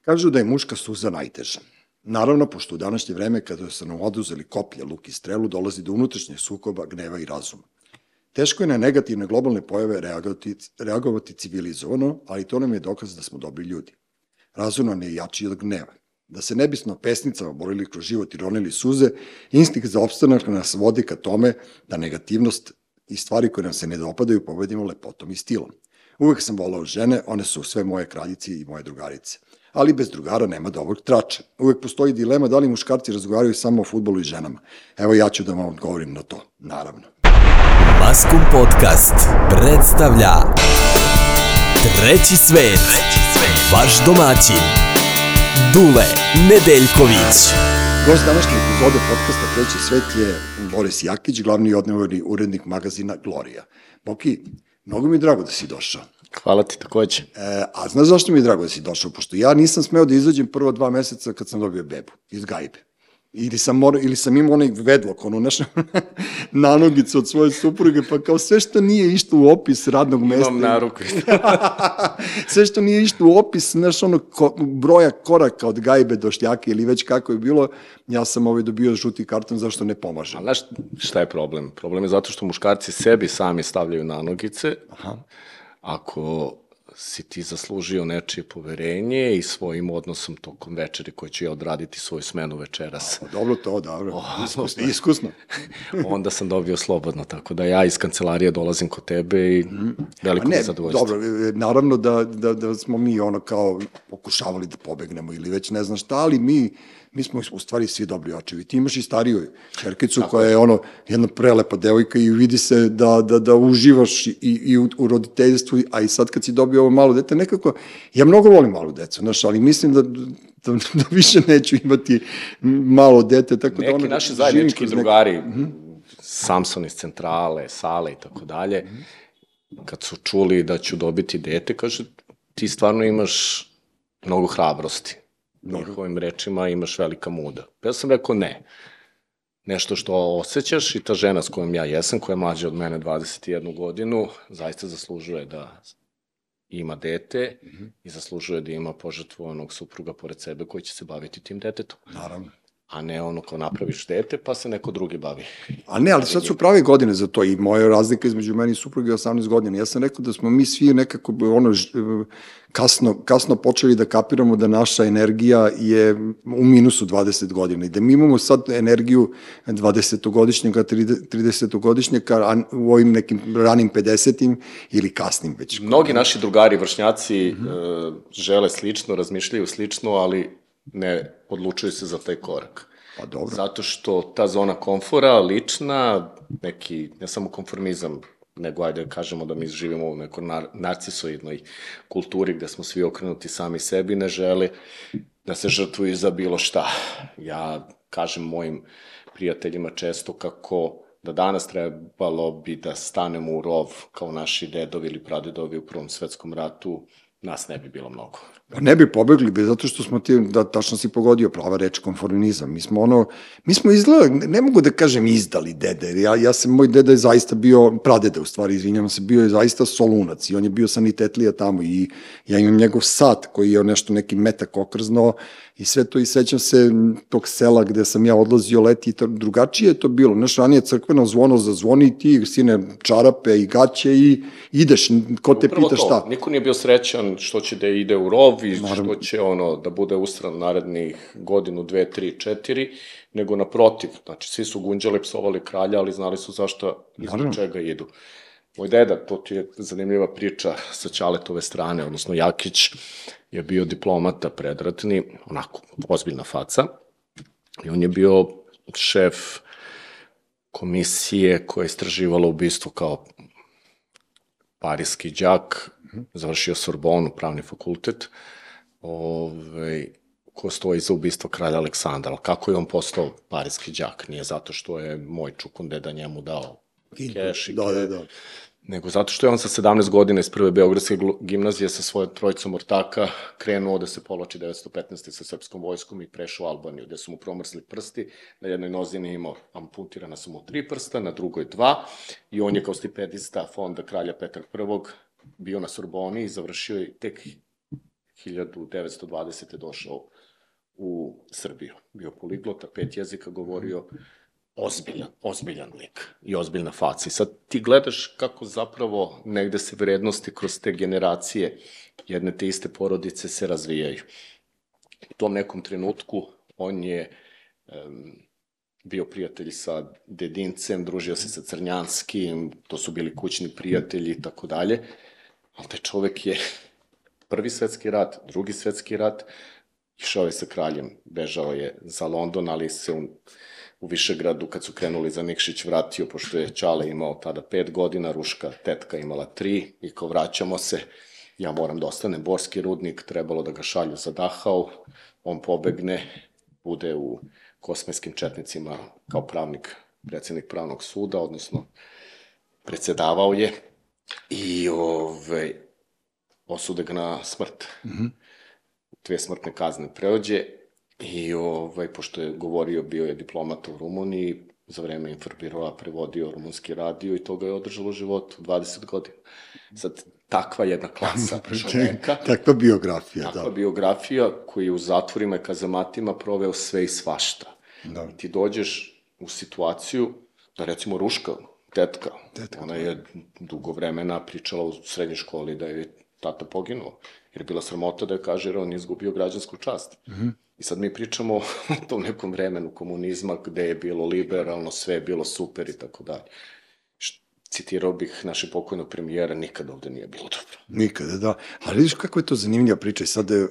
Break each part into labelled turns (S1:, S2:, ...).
S1: Kažu da je muška suza najteža. Naravno, pošto u današnje vreme kada su nam oduzeli koplje, luk i strelu, dolazi do unutrašnjeg sukoba, gneva i razuma. Teško je na negativne globalne pojave reagovati, reagovati civilizovano, ali to nam je dokaz da smo dobri ljudi. Razum nam je jači od gneva. Da se ne pesnicama borili kroz život i ronili suze, instinkt za opstanak nas vodi ka tome da negativnost i stvari koje nam se ne dopadaju pobedimo lepotom i stilom. Uvek sam volao žene, one su sve moje kraljice i moje drugarice. Ali bez drugara nema dobrog trača. Uvek postoji dilema da li muškarci razgovaraju samo o futbolu i ženama. Evo ja ću da vam odgovorim na to, naravno.
S2: Maskum Podcast predstavlja Treći svet, Treći svet. vaš domaćin, Dule Nedeljković.
S1: Gost današnje epizode podcasta Treći svet je Boris Jakić, glavni odnevorni urednik magazina Gloria. Boki, mnogo mi je drago da si došao.
S3: Hvala ti takođe.
S1: E, a znaš zašto mi je drago da si došao? Pošto ja nisam smeo da izađem prvo dva meseca kad sam dobio bebu iz gajbe. Ili sam, mora, ili sam imao onaj vedlok, onu našu nanogicu od svoje supruge, pa kao sve što nije išlo u opis radnog mesta.
S3: Imam naruku.
S1: sve što nije išlo u opis, znaš, ono, ko, broja koraka od gajbe do šljake ili već kako je bilo, ja sam ovaj dobio žuti karton zašto ne pomaže.
S3: A znaš šta je problem? Problem je zato što muškarci sebi sami stavljaju nanogice. Aha. Ako si ti zaslužio nečije poverenje i svojim odnosom tokom večeri koji ću ja odraditi svoju smenu večeras.
S1: A, dobro to, dobro. O, iskusno, iskusno.
S3: onda sam dobio slobodno, tako da ja iz kancelarije dolazim kod tebe i mm. veliko ne, zadovoljstvo.
S1: Dobro, e, naravno da, da, da smo mi ono kao pokušavali da pobegnemo ili već ne znam šta, ali mi mi smo u stvari svi dobri očevi. Ti imaš i stariju čerkicu Tako koja je ono jedna prelepa devojka i vidi se da, da, da uživaš i, i u, u roditeljstvu, a i sad kad si dobio ovo malo dete, nekako, ja mnogo volim malu decu, znaš, ali mislim da, da, da više neću imati malo dete, tako
S3: Neki
S1: da ono...
S3: Neki naši zajednički drugari, neki... Mhm. Samson iz centrale, sale i tako dalje, kad su čuli da ću dobiti dete, kaže, ti stvarno imaš mnogo hrabrosti njihovim rečima imaš velika muda. Ja sam rekao ne. Nešto što osjećaš i ta žena s kojom ja jesam, koja je mlađa od mene 21 godinu, zaista zaslužuje da ima dete mm -hmm. i zaslužuje da ima požetvovanog supruga pored sebe koji će se baviti tim detetom.
S1: Naravno
S3: a ne ono ko napraviš dete, pa se neko drugi bavi.
S1: A ne, ali sad su prave godine za to i moja razlika između meni i supruge je 18 godina. Ja sam rekao da smo mi svi nekako ono, kasno, kasno počeli da kapiramo da naša energija je u minusu 20 godina i da mi imamo sad energiju 20-godišnjaka, 30-godišnjaka, a u ovim nekim ranim 50-im ili kasnim već.
S3: Mnogi naši drugari, vršnjaci, mm -hmm. žele slično, razmišljaju slično, ali ne odlučuju se za taj korak.
S1: Pa dobro.
S3: Zato što ta zona komfora, lična, neki, ne samo konformizam, nego ajde kažemo da mi živimo u nekoj nar narcisoidnoj kulturi gde smo svi okrenuti sami sebi, ne žele da se žrtvuju za bilo šta. Ja kažem mojim prijateljima često kako da danas trebalo bi da stanemo u rov kao naši dedovi ili pradedovi u Prvom svetskom ratu, nas ne bi bilo mnogo.
S1: Pa ne bi pobegli, bi, zato što smo ti, da tačno si pogodio prava reč, konformizam. Mi smo ono, mi smo izgleda, ne mogu da kažem izdali dede, ja, ja sam, moj deda je zaista bio, pradede u stvari, izvinjam se, bio je zaista solunac i on je bio sanitetlija tamo i ja imam njegov sat koji je nešto neki metak okrzno i sve to i sećam se tog sela gde sam ja odlazio leti i to, drugačije je to bilo. Znaš, ranije crkveno zvono zazvoni i ti sine čarape i gaće i ideš, ko te Upravo pita to. šta.
S3: Niko nije bio srećan što će da ide u rov i Naravno. što će ono da bude ustran narednih godinu, dve, tri, četiri, nego naprotiv. Znači, svi su gunđali, psovali kralja, ali znali su zašto i zbog čega idu. Moj deda, to ti je zanimljiva priča sa Ćaletove strane, odnosno Jakić, je bio diplomata predratni, onako, ozbiljna faca, i on je bio šef komisije koja je istraživala ubistvo kao parijski đak, završio Sorbonu, pravni fakultet, ovaj, ko stoji za ubistvo kralja Aleksandra. Ali kako je on postao parijski đak? Nije zato što je moj čukun deda njemu dao keš i
S1: da, da, da
S3: nego zato što je on sa 17 godina iz prve Beogradske gimnazije sa svojom trojicom ortaka krenuo da se povlači 915. sa srpskom vojskom i prešao u Albaniju, gde su mu promrsli prsti, na jednoj nozi nije imao amputirana su mu tri prsta, na drugoj dva, i on je kao stipendista fonda kralja Petra I bio na Sorboni i završio je tek 1920. došao u Srbiju. Bio poliglota, pet jezika govorio, ozbiljan, ozbiljan lik i ozbiljna faca. I sad ti gledaš kako zapravo negde se vrednosti kroz te generacije jedne te iste porodice se razvijaju. U tom nekom trenutku on je um, bio prijatelj sa Dedincem, družio se sa Crnjanskim, to su bili kućni prijatelji i tako dalje, ali taj čovek je prvi svetski rat, drugi svetski rat, išao je sa kraljem, bežao je za London, ali se u, u Višegradu, kad su krenuli za Nikšić, vratio, pošto je Čale imao tada pet godina, Ruška tetka imala tri, i ko vraćamo se, ja moram da ostanem. Borski rudnik, trebalo da ga šalju za Dachau, on pobegne, bude u kosmetskim četnicima kao pravnik, predsednik pravnog suda, odnosno predsedavao je i ove, osude ga na smrt. Mm -hmm. Dve smrtne kazne preođe i ovaj, pošto je govorio, bio je diplomata u Rumuniji, za vreme Infobiroa prevodio rumunski radio i to ga je održalo u životu 20 godina. Sad, takva jedna klasa čoveka.
S1: takva biografija,
S3: takva
S1: da.
S3: Takva biografija koji je u zatvorima i kazamatima proveo sve i svašta. Da. I ti dođeš u situaciju da recimo Ruška, tetka, tetka ona je dugo vremena pričala u srednjoj školi da je tata poginuo, jer je bila sramota da je kaže, jer on je izgubio građansku čast. Mm -hmm. I sad mi pričamo o tom nekom vremenu komunizma gde je bilo liberalno, sve je bilo super i tako dalje citirao bih naše pokojnog premijera, nikada ovde nije bilo dobro.
S1: Nikada, da. Ali vidiš kako je to zanimljiva priča i sad e,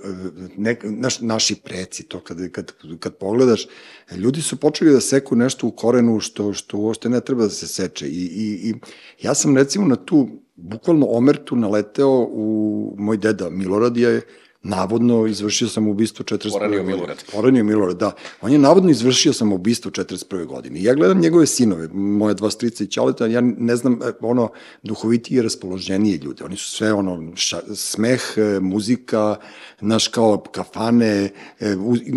S1: ne, naš, naši preci, to kad, kad, kad pogledaš, ljudi su počeli da seku nešto u korenu što, što uopšte ne treba da se seče. I, i, i ja sam recimo na tu, bukvalno omertu naleteo u moj deda Milorad je navodno izvršio sam ubistvo 41.
S3: Poranio Milorad.
S1: Poranio Milorad, da. On je navodno izvršio sam ubistvo 41. godine. Ja gledam njegove sinove, moje dva strica i čaleta, ja ne znam, e, ono, duhovitije, raspoloženije ljude. Oni su sve, ono, ša, smeh, e, muzika, naš kao kafane, e,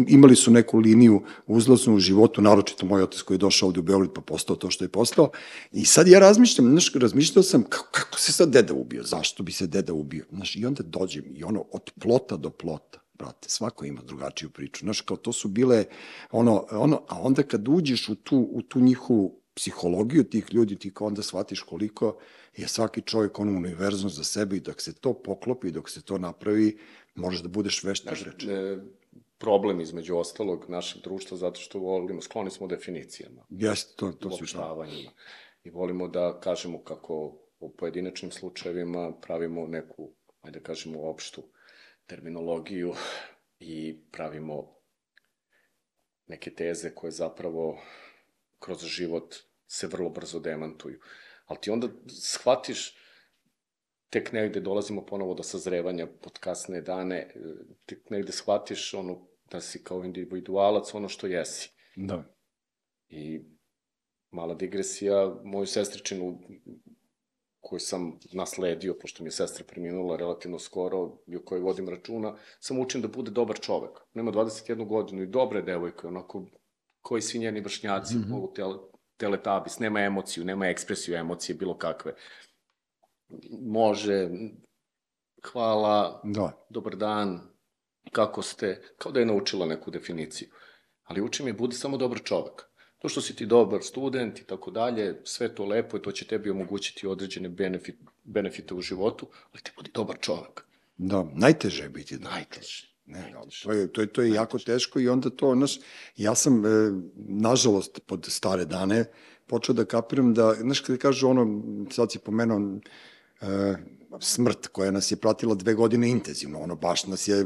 S1: imali su neku liniju uzlaznu u životu, naročito moj otac koji je došao ovde u Beograd pa postao to što je postao. I sad ja razmišljam, znaš, razmišljao sam kako, kako se sad deda ubio, zašto bi se deda ubio. Znaš, i onda dođem i ono, od plota do plota, brate, svako ima drugačiju priču. Znaš, kao to su bile, ono, ono, a onda kad uđeš u tu, u tu njihovu psihologiju tih ljudi, ti kao onda shvatiš koliko je svaki čovjek ono univerzum za sebe i dok se to poklopi, dok se to napravi, možeš da budeš vešta reče. E,
S3: problem između ostalog našeg društva zato što volimo, skloni smo definicijama.
S1: Jeste, to, to
S3: su I volimo da kažemo kako u pojedinačnim slučajevima pravimo neku, ajde da kažemo, opštu terminologiju i pravimo neke teze koje zapravo kroz život se vrlo brzo demantuju. Ali ti onda shvatiš, tek negde dolazimo ponovo do sazrevanja pod kasne dane, tek negde shvatiš ono da si kao individualac ono što jesi.
S1: Da.
S3: I mala digresija, moju sestričinu koju sam nasledio, pošto mi je sestra preminula relativno skoro i o kojoj vodim računa, sam učen da bude dobar čovek. Nema 21 godinu i dobre devojke, onako, koji svi njeni vršnjaci, mm -hmm. tele, teletabis, nema emociju, nema ekspresiju emocije, bilo kakve. Može, hvala,
S1: da.
S3: dobar dan, kako ste, kao da je naučila neku definiciju. Ali uči mi, budi samo dobar čovek. To što si ti dobar student i tako dalje, sve to lepo i to će tebi omogućiti određene benefit, benefite u životu, ali ti budi dobar čovek.
S1: Da, najteže je biti dobar
S3: Najteže.
S1: Ne, to je, to je, to je jako teško i onda to, znaš, ja sam, e, nažalost, pod stare dane, počeo da kapiram da, znaš, kada kažu ono, sad si pomenuo, smrt koja nas je pratila dve godine intenzivno, ono baš nas je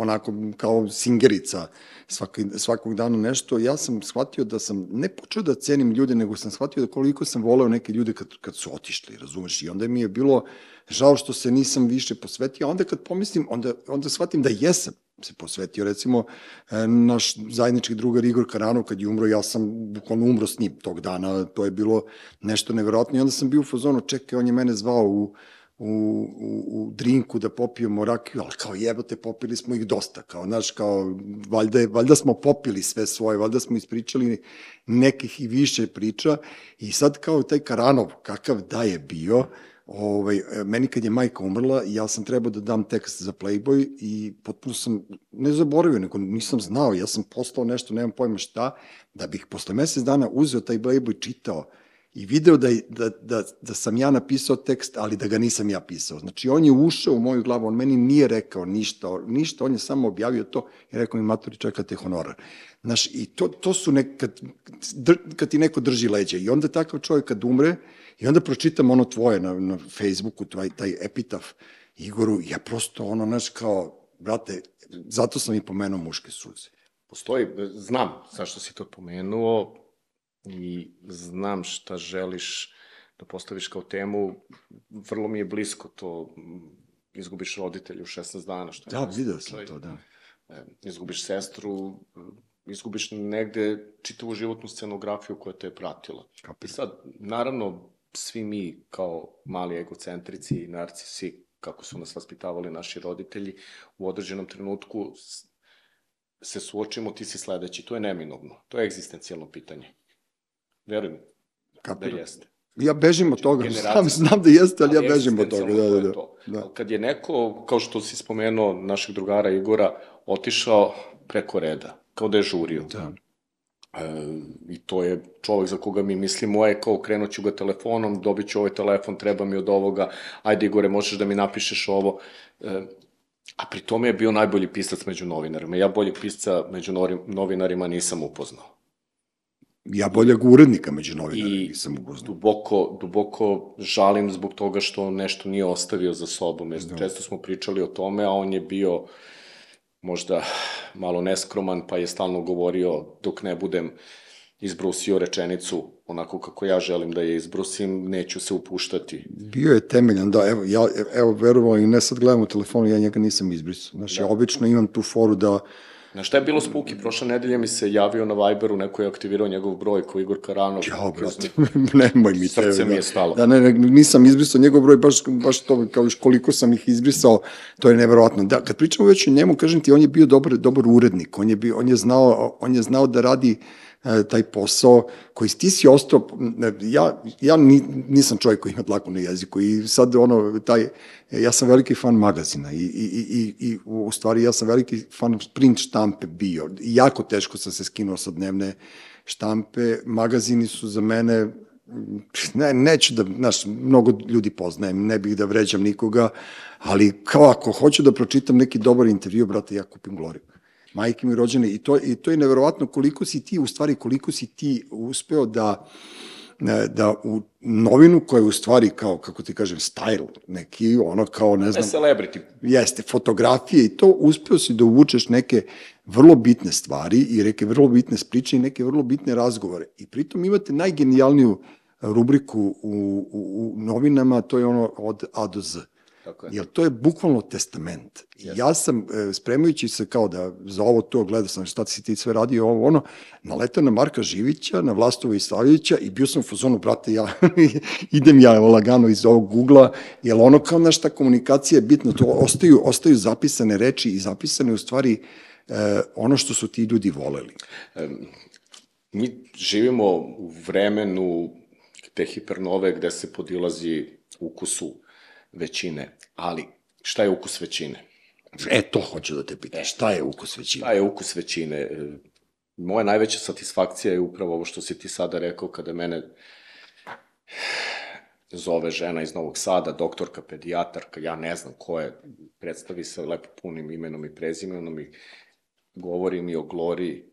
S1: onako kao singerica svaki, svakog dana nešto. Ja sam shvatio da sam ne počeo da cenim ljude, nego sam shvatio da koliko sam voleo neke ljude kad, kad su otišli, razumeš? I onda mi je bilo žao što se nisam više posvetio, onda kad pomislim, onda, onda shvatim da jesam se posvetio. Recimo, e, naš zajednički drugar Igor Karanov, kad je umro, ja sam bukvalno umro s njim tog dana, to je bilo nešto neverovatno. I onda sam bio u fazonu, čekaj, on je mene zvao u u, u, u drinku da popijemo rakiju, ali kao jebote, popili smo ih dosta, kao, znaš, kao, valjda, je, valjda smo popili sve svoje, valjda smo ispričali nekih i više priča i sad kao taj Karanov, kakav da je bio, ovaj, meni kad je majka umrla, ja sam trebao da dam tekst za Playboy i potpuno sam, ne zaboravio, nego nisam znao, ja sam postao nešto, nemam pojma šta, da bih posle mesec dana uzeo taj Playboy, čitao i video da, da, da, da sam ja napisao tekst, ali da ga nisam ja pisao. Znači, on je ušao u moju glavu, on meni nije rekao ništa, ništa, on je samo objavio to i rekao mi, maturi, čekate honorar. Znaš, i to, to su nekad, kad ti neko drži leđa i onda takav čovjek kad umre, I onda pročitam ono tvoje na, na Facebooku, taj, taj epitaf Igoru, ja prosto ono, znaš, kao, brate, zato sam i pomenuo muške suze.
S3: Postoji, znam zašto si to pomenuo i znam šta želiš da postaviš kao temu. Vrlo mi je blisko to, izgubiš roditelja u 16 dana. Što
S1: da, vidio sam to, da.
S3: E, izgubiš sestru, izgubiš negde čitavu životnu scenografiju koja te je pratila. Kapit. I sad, naravno, svi mi kao mali egocentrici i narcisi, kako su nas vaspitavali naši roditelji, u određenom trenutku se suočimo, ti si sledeći. To je neminovno. To je egzistencijalno pitanje. Verujem Kapira. da jeste.
S1: Ja bežim od toga, znam, znam da jeste, ali, ali ja bežim od toga. Da, da, da.
S3: da. Kad je neko, kao što si spomenuo našeg drugara Igora, otišao preko reda, kao da je žurio. Da I to je čovek za koga mi mislimo, je kao krenut ću ga telefonom, dobit ću ovaj telefon, treba mi od ovoga, ajde Igore, možeš da mi napišeš ovo. E, a pri tome je bio najbolji pisac među novinarima. Ja boljeg pisca među novinarima nisam upoznao.
S1: Ja boljeg urednika među novinarima I nisam upoznao.
S3: duboko, duboko žalim zbog toga što nešto nije ostavio za sobom. Jer da. često smo pričali o tome, a on je bio možda malo neskroman, pa je stalno govorio dok ne budem izbrusio rečenicu onako kako ja želim da je izbrusim, neću se upuštati.
S1: Bio je temeljan, da, evo, ja, evo, verovo, i ne sad gledam u telefonu, ja njega nisam izbrisao. Znači, da. ja obično imam tu foru da
S3: Na šta je bilo spuki? Prošle nedelje mi se javio na Viberu, neko je aktivirao njegov broj koji Igor Karanov.
S1: Ja, brate, nemoj mi.
S3: Srce mi je stalo.
S1: Da, ne, ne, nisam izbrisao njegov broj, baš, baš to, kao koliko sam ih izbrisao, to je neverovatno. Da, kad pričamo već o njemu, kažem ti, on je bio dobar, dobar urednik, on je, bio, on je, znao, on je znao da radi E, taj posao koji ti si ostao, ja, ja nisam čovjek koji ima dlaku na jeziku i sad ono, taj, ja sam veliki fan magazina i, i, i, i u stvari ja sam veliki fan print štampe bio. Jako teško sam se skinuo sa dnevne štampe, magazini su za mene ne, neću da, znaš, mnogo ljudi poznajem, ne bih da vređam nikoga, ali kao ako hoću da pročitam neki dobar intervju, brate, ja kupim Gloriju majke mi rođene i to, i to je neverovatno koliko si ti, u stvari koliko si ti uspeo da da u novinu koja je u stvari kao, kako ti kažem, style, neki, ono kao, ne znam...
S3: Celebrity.
S1: Jeste, fotografije i to uspeo si da uvučeš neke vrlo bitne stvari i neke vrlo bitne spriče i neke vrlo bitne razgovore. I pritom imate najgenijalniju rubriku u, u, u novinama, to je ono od A do Z. Tako je. Jer to je bukvalno testament. Yes. Ja sam, e, spremajući se kao da za ovo to gledao sam šta si ti sve radio, ovo ono, naletao na Marka Živića, na Vlastova Islavljevića i bio sam u fazonu, brate, ja idem ja lagano iz ovog Google-a, jer ono kao našta komunikacija je bitno, to ostaju, ostaju zapisane reči i zapisane u stvari e, ono što su ti ljudi voleli. E,
S3: mi živimo u vremenu te hipernove gde se podilazi ukusu većine, ali šta je ukus većine?
S1: E, to hoću da te pitam. E, šta je ukus većine?
S3: Šta je ukus većine? E, moja najveća satisfakcija je upravo ovo što si ti sada rekao kada mene zove žena iz Novog Sada, doktorka, pedijatarka, ja ne znam ko je, predstavi se lepo punim imenom i prezimenom i govori mi o Gloriji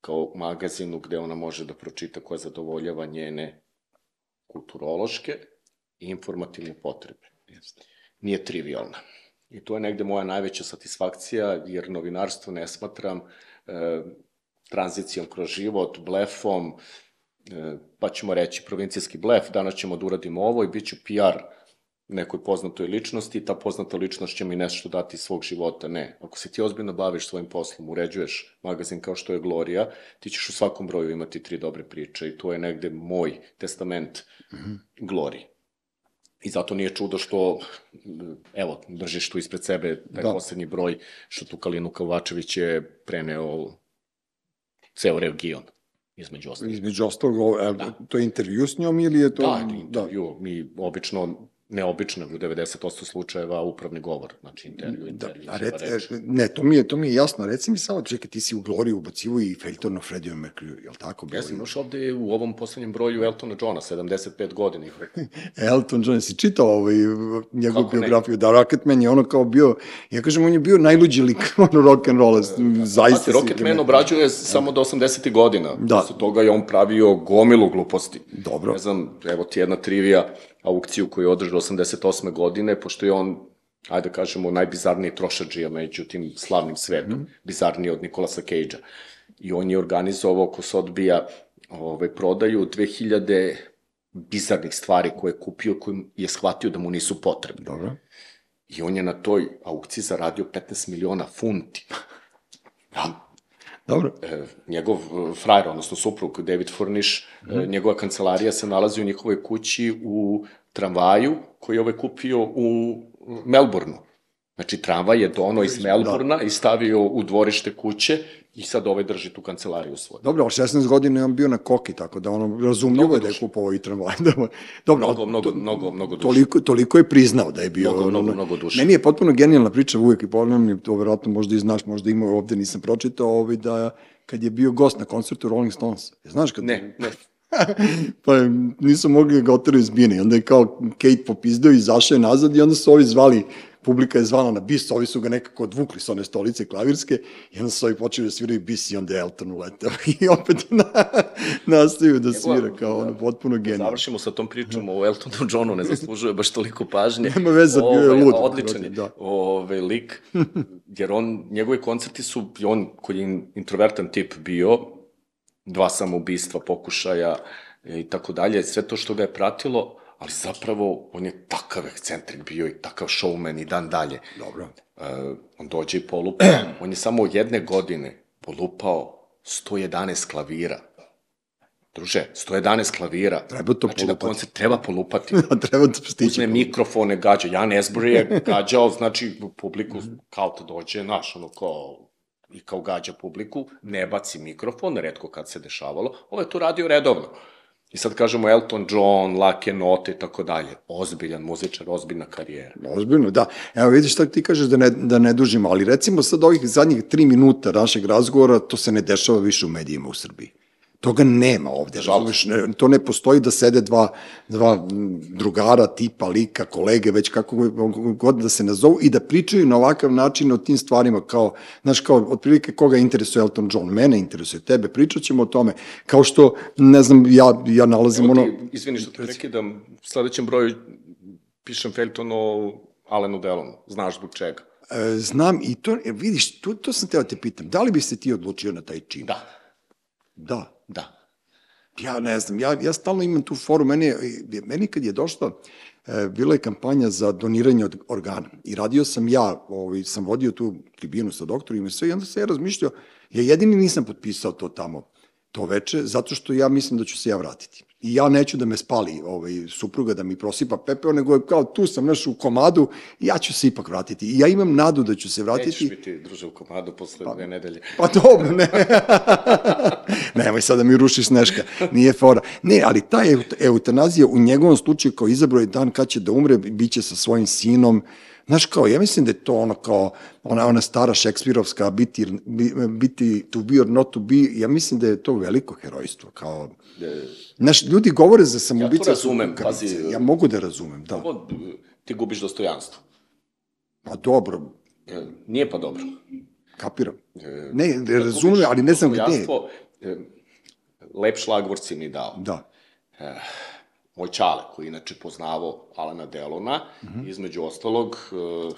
S3: kao magazinu gde ona može da pročita koja zadovoljava njene kulturološke i informativne potrebe. Nije trivialna. I to je negde moja najveća satisfakcija, jer novinarstvo ne smatram e, tranzicijom kroz život, blefom, e, pa ćemo reći provincijski blef, danas ćemo da uradimo ovo i bit ću PR nekoj poznatoj ličnosti i ta poznata ličnost će mi nešto dati svog života. Ne. Ako se ti ozbiljno baviš svojim poslom, uređuješ magazin kao što je Gloria, ti ćeš u svakom broju imati tri dobre priče i to je negde moj testament mm -hmm. Gloriji. I zato nije čudo što, evo, držiš tu ispred sebe taj da. poslednji broj, što tu Kalinu Kalvačević je preneo ceo region između ostalog.
S1: Između ostalog, da. to je intervju s njom ili je to...
S3: Da, intervju. Da. Mi obično neobično, u 90% slučajeva upravni govor, znači intervju, intervju,
S1: Da, a
S3: da,
S1: rec, ne, to mi je, to mi je jasno. Reci mi samo, čekaj, ti si u Gloriju ubacivo i Felton Freddie Mercury, je li tako? bilo?
S3: Jesi, imaš ovde u ovom poslednjem broju Eltona Johna, 75 godina.
S1: Elton John, si čitao ovaj, njegovu
S3: Kako ne?
S1: biografiju, da Rocketman je ono kao bio, ja kažem, on je bio najluđi lik ono rock'n'rolla, zaista
S3: Pati, Rocketman obrađuje samo do 80. godina.
S1: Da.
S3: Posle toga je on pravio gomilu gluposti.
S1: Dobro.
S3: Ne znam, evo ti jedna trivija, aukciju koju je održao 88. godine, pošto je on, ajde da kažemo, najbizarniji trošađija među tim slavnim svetom, mm -hmm. bizarniji od Nikolasa Cage-a. I on je organizovao ko se odbija ovaj, prodaju 2000 bizarnih stvari koje je kupio, koje je shvatio da mu nisu potrebne.
S1: Dobro.
S3: I on je na toj aukciji zaradio 15 miliona funti. Da,
S1: Dobro.
S3: e, njegov e, frajer, odnosno suprug David Furnish, e, njegova kancelarija se nalazi u njihovoj kući u tramvaju koji je ovaj kupio u Melbourneu. Znači, tramvaj je dono iz Melbourna i stavio u dvorište kuće i sad ovaj drži tu kancelariju svoju.
S1: Dobro, ali 16 godina je on bio na koki, tako da ono, razumljivo je da je kupovao i tramvaj. Da, Dobro,
S3: Mnogo, mnogo, mnogo, mnogo duše.
S1: toliko, toliko je priznao da je bio...
S3: Mnogo, mnogo, mnogo duše.
S1: Meni je potpuno genijalna priča uvek i ponavljam, i to verovatno možda i znaš, možda ima ovde, nisam pročitao, ovaj, da kad je bio gost na koncertu Rolling Stones. Znaš kad...
S3: Ne, ne.
S1: pa nisu mogli da ga oteraju iz bine. I Onda je kao Kate popizdeo, izašao je nazad i onda su ovi zvali, publika je zvala na bis, ovi su ga nekako odvukli s one stolice klavirske i onda su ovi počeli da sviraju bis i onda je Elton uletao i opet na, nastavio da svira kao ono potpuno genijalno.
S3: Završimo sa tom pričom o Eltonu Johnu, ne zaslužuje baš toliko pažnje.
S1: Nema veze, bio je lud,
S3: Odličan je,
S1: da.
S3: ovaj, lik, jer on, njegovi koncerti su, on koji je introvertan tip bio, dva samoubistva, pokušaja i tako dalje, sve to što ga je pratilo, ali zapravo on je takav ekscentrik bio i takav showman i dan dalje.
S1: Dobro.
S3: Uh, on dođe i polupa, on je samo jedne godine polupao 111 klavira. Druže, 111 klavira.
S1: Treba to
S3: znači,
S1: polupati.
S3: na koncert treba polupati.
S1: A treba da stići.
S3: Uzme mikrofone, gađa. Jan Esbury je gađao, znači, publiku kao da dođe, naš, ono, kao, i kao gađa publiku, ne baci mikrofon, redko kad se dešavalo. Ovo je to radio redovno. I sad kažemo Elton John, Lake Note i tako dalje. Ozbiljan muzičar, ozbiljna karijera.
S1: Ozbiljno, da. Evo vidiš šta ti kažeš da ne, da ne dužimo, ali recimo sad ovih zadnjih tri minuta našeg razgovora, to se ne dešava više u medijima u Srbiji. Toga nema ovde, razumeš, ne, to ne postoji da sede dva, dva drugara, tipa, lika, kolege, već kako god da se nazovu i da pričaju na ovakav način o tim stvarima, kao, znaš, kao, otprilike koga interesuje Elton John, mene interesuje, tebe, pričat ćemo o tome, kao što, ne znam, ja, ja nalazim
S3: Evo
S1: ono...
S3: ti, izvini što te prekidam, u sledećem broju pišem Felton o Alenu Delonu. Znaš zbog čega?
S1: E, znam i to, e, vidiš, to, to sam teo te pitam, da li bi se ti odlučio na taj čin?
S3: Da,
S1: Da.
S3: Da.
S1: Ja ne znam, ja, ja stalno imam tu foru, meni, meni kad je došla, e, bila je kampanja za doniranje od organa i radio sam ja, ovaj, sam vodio tu tribinu sa doktorima i sve i onda sam ja razmišljao, ja jedini nisam potpisao to tamo, to veče, zato što ja mislim da ću se ja vratiti. I ja neću da me spali ovaj, supruga, da mi prosipa pepeo, nego je kao tu sam naš u komadu ja ću se ipak vratiti. I ja imam nadu da ću se vratiti.
S3: Nećeš biti druže u komadu posle dve nedelje.
S1: Pa dobro, ne. Nemoj sad da mi rušiš Sneška, nije fora. Ne, ali ta eut- eutanazija u njegovom slučaju kao izabrao je dan kad će da umre, bit će sa svojim sinom. Znaš kao, ja mislim da je to ono kao, ona, ona stara šekspirovska biti, bi- biti to be or not to be, ja mislim da je to veliko herojstvo, kao, znaš, ljudi govore za samoubice. su
S3: razumem,
S1: kukavice.
S3: pazi.
S1: Ja mogu da razumem, da.
S3: Ovo, ti gubiš dostojanstvo.
S1: Pa dobro,
S3: E, Nije pa dobro.
S1: kapiram.
S3: E,
S1: Ne,
S3: kad
S1: razumem,
S3: gubiš
S1: ali ne znam gde.
S3: dostojanstvo, e, Lep šlagvor si mi dao.
S1: Da.
S3: Moj čale, koji inače poznavao Alana Delona,
S1: Mhm.
S3: između ostalog, eh,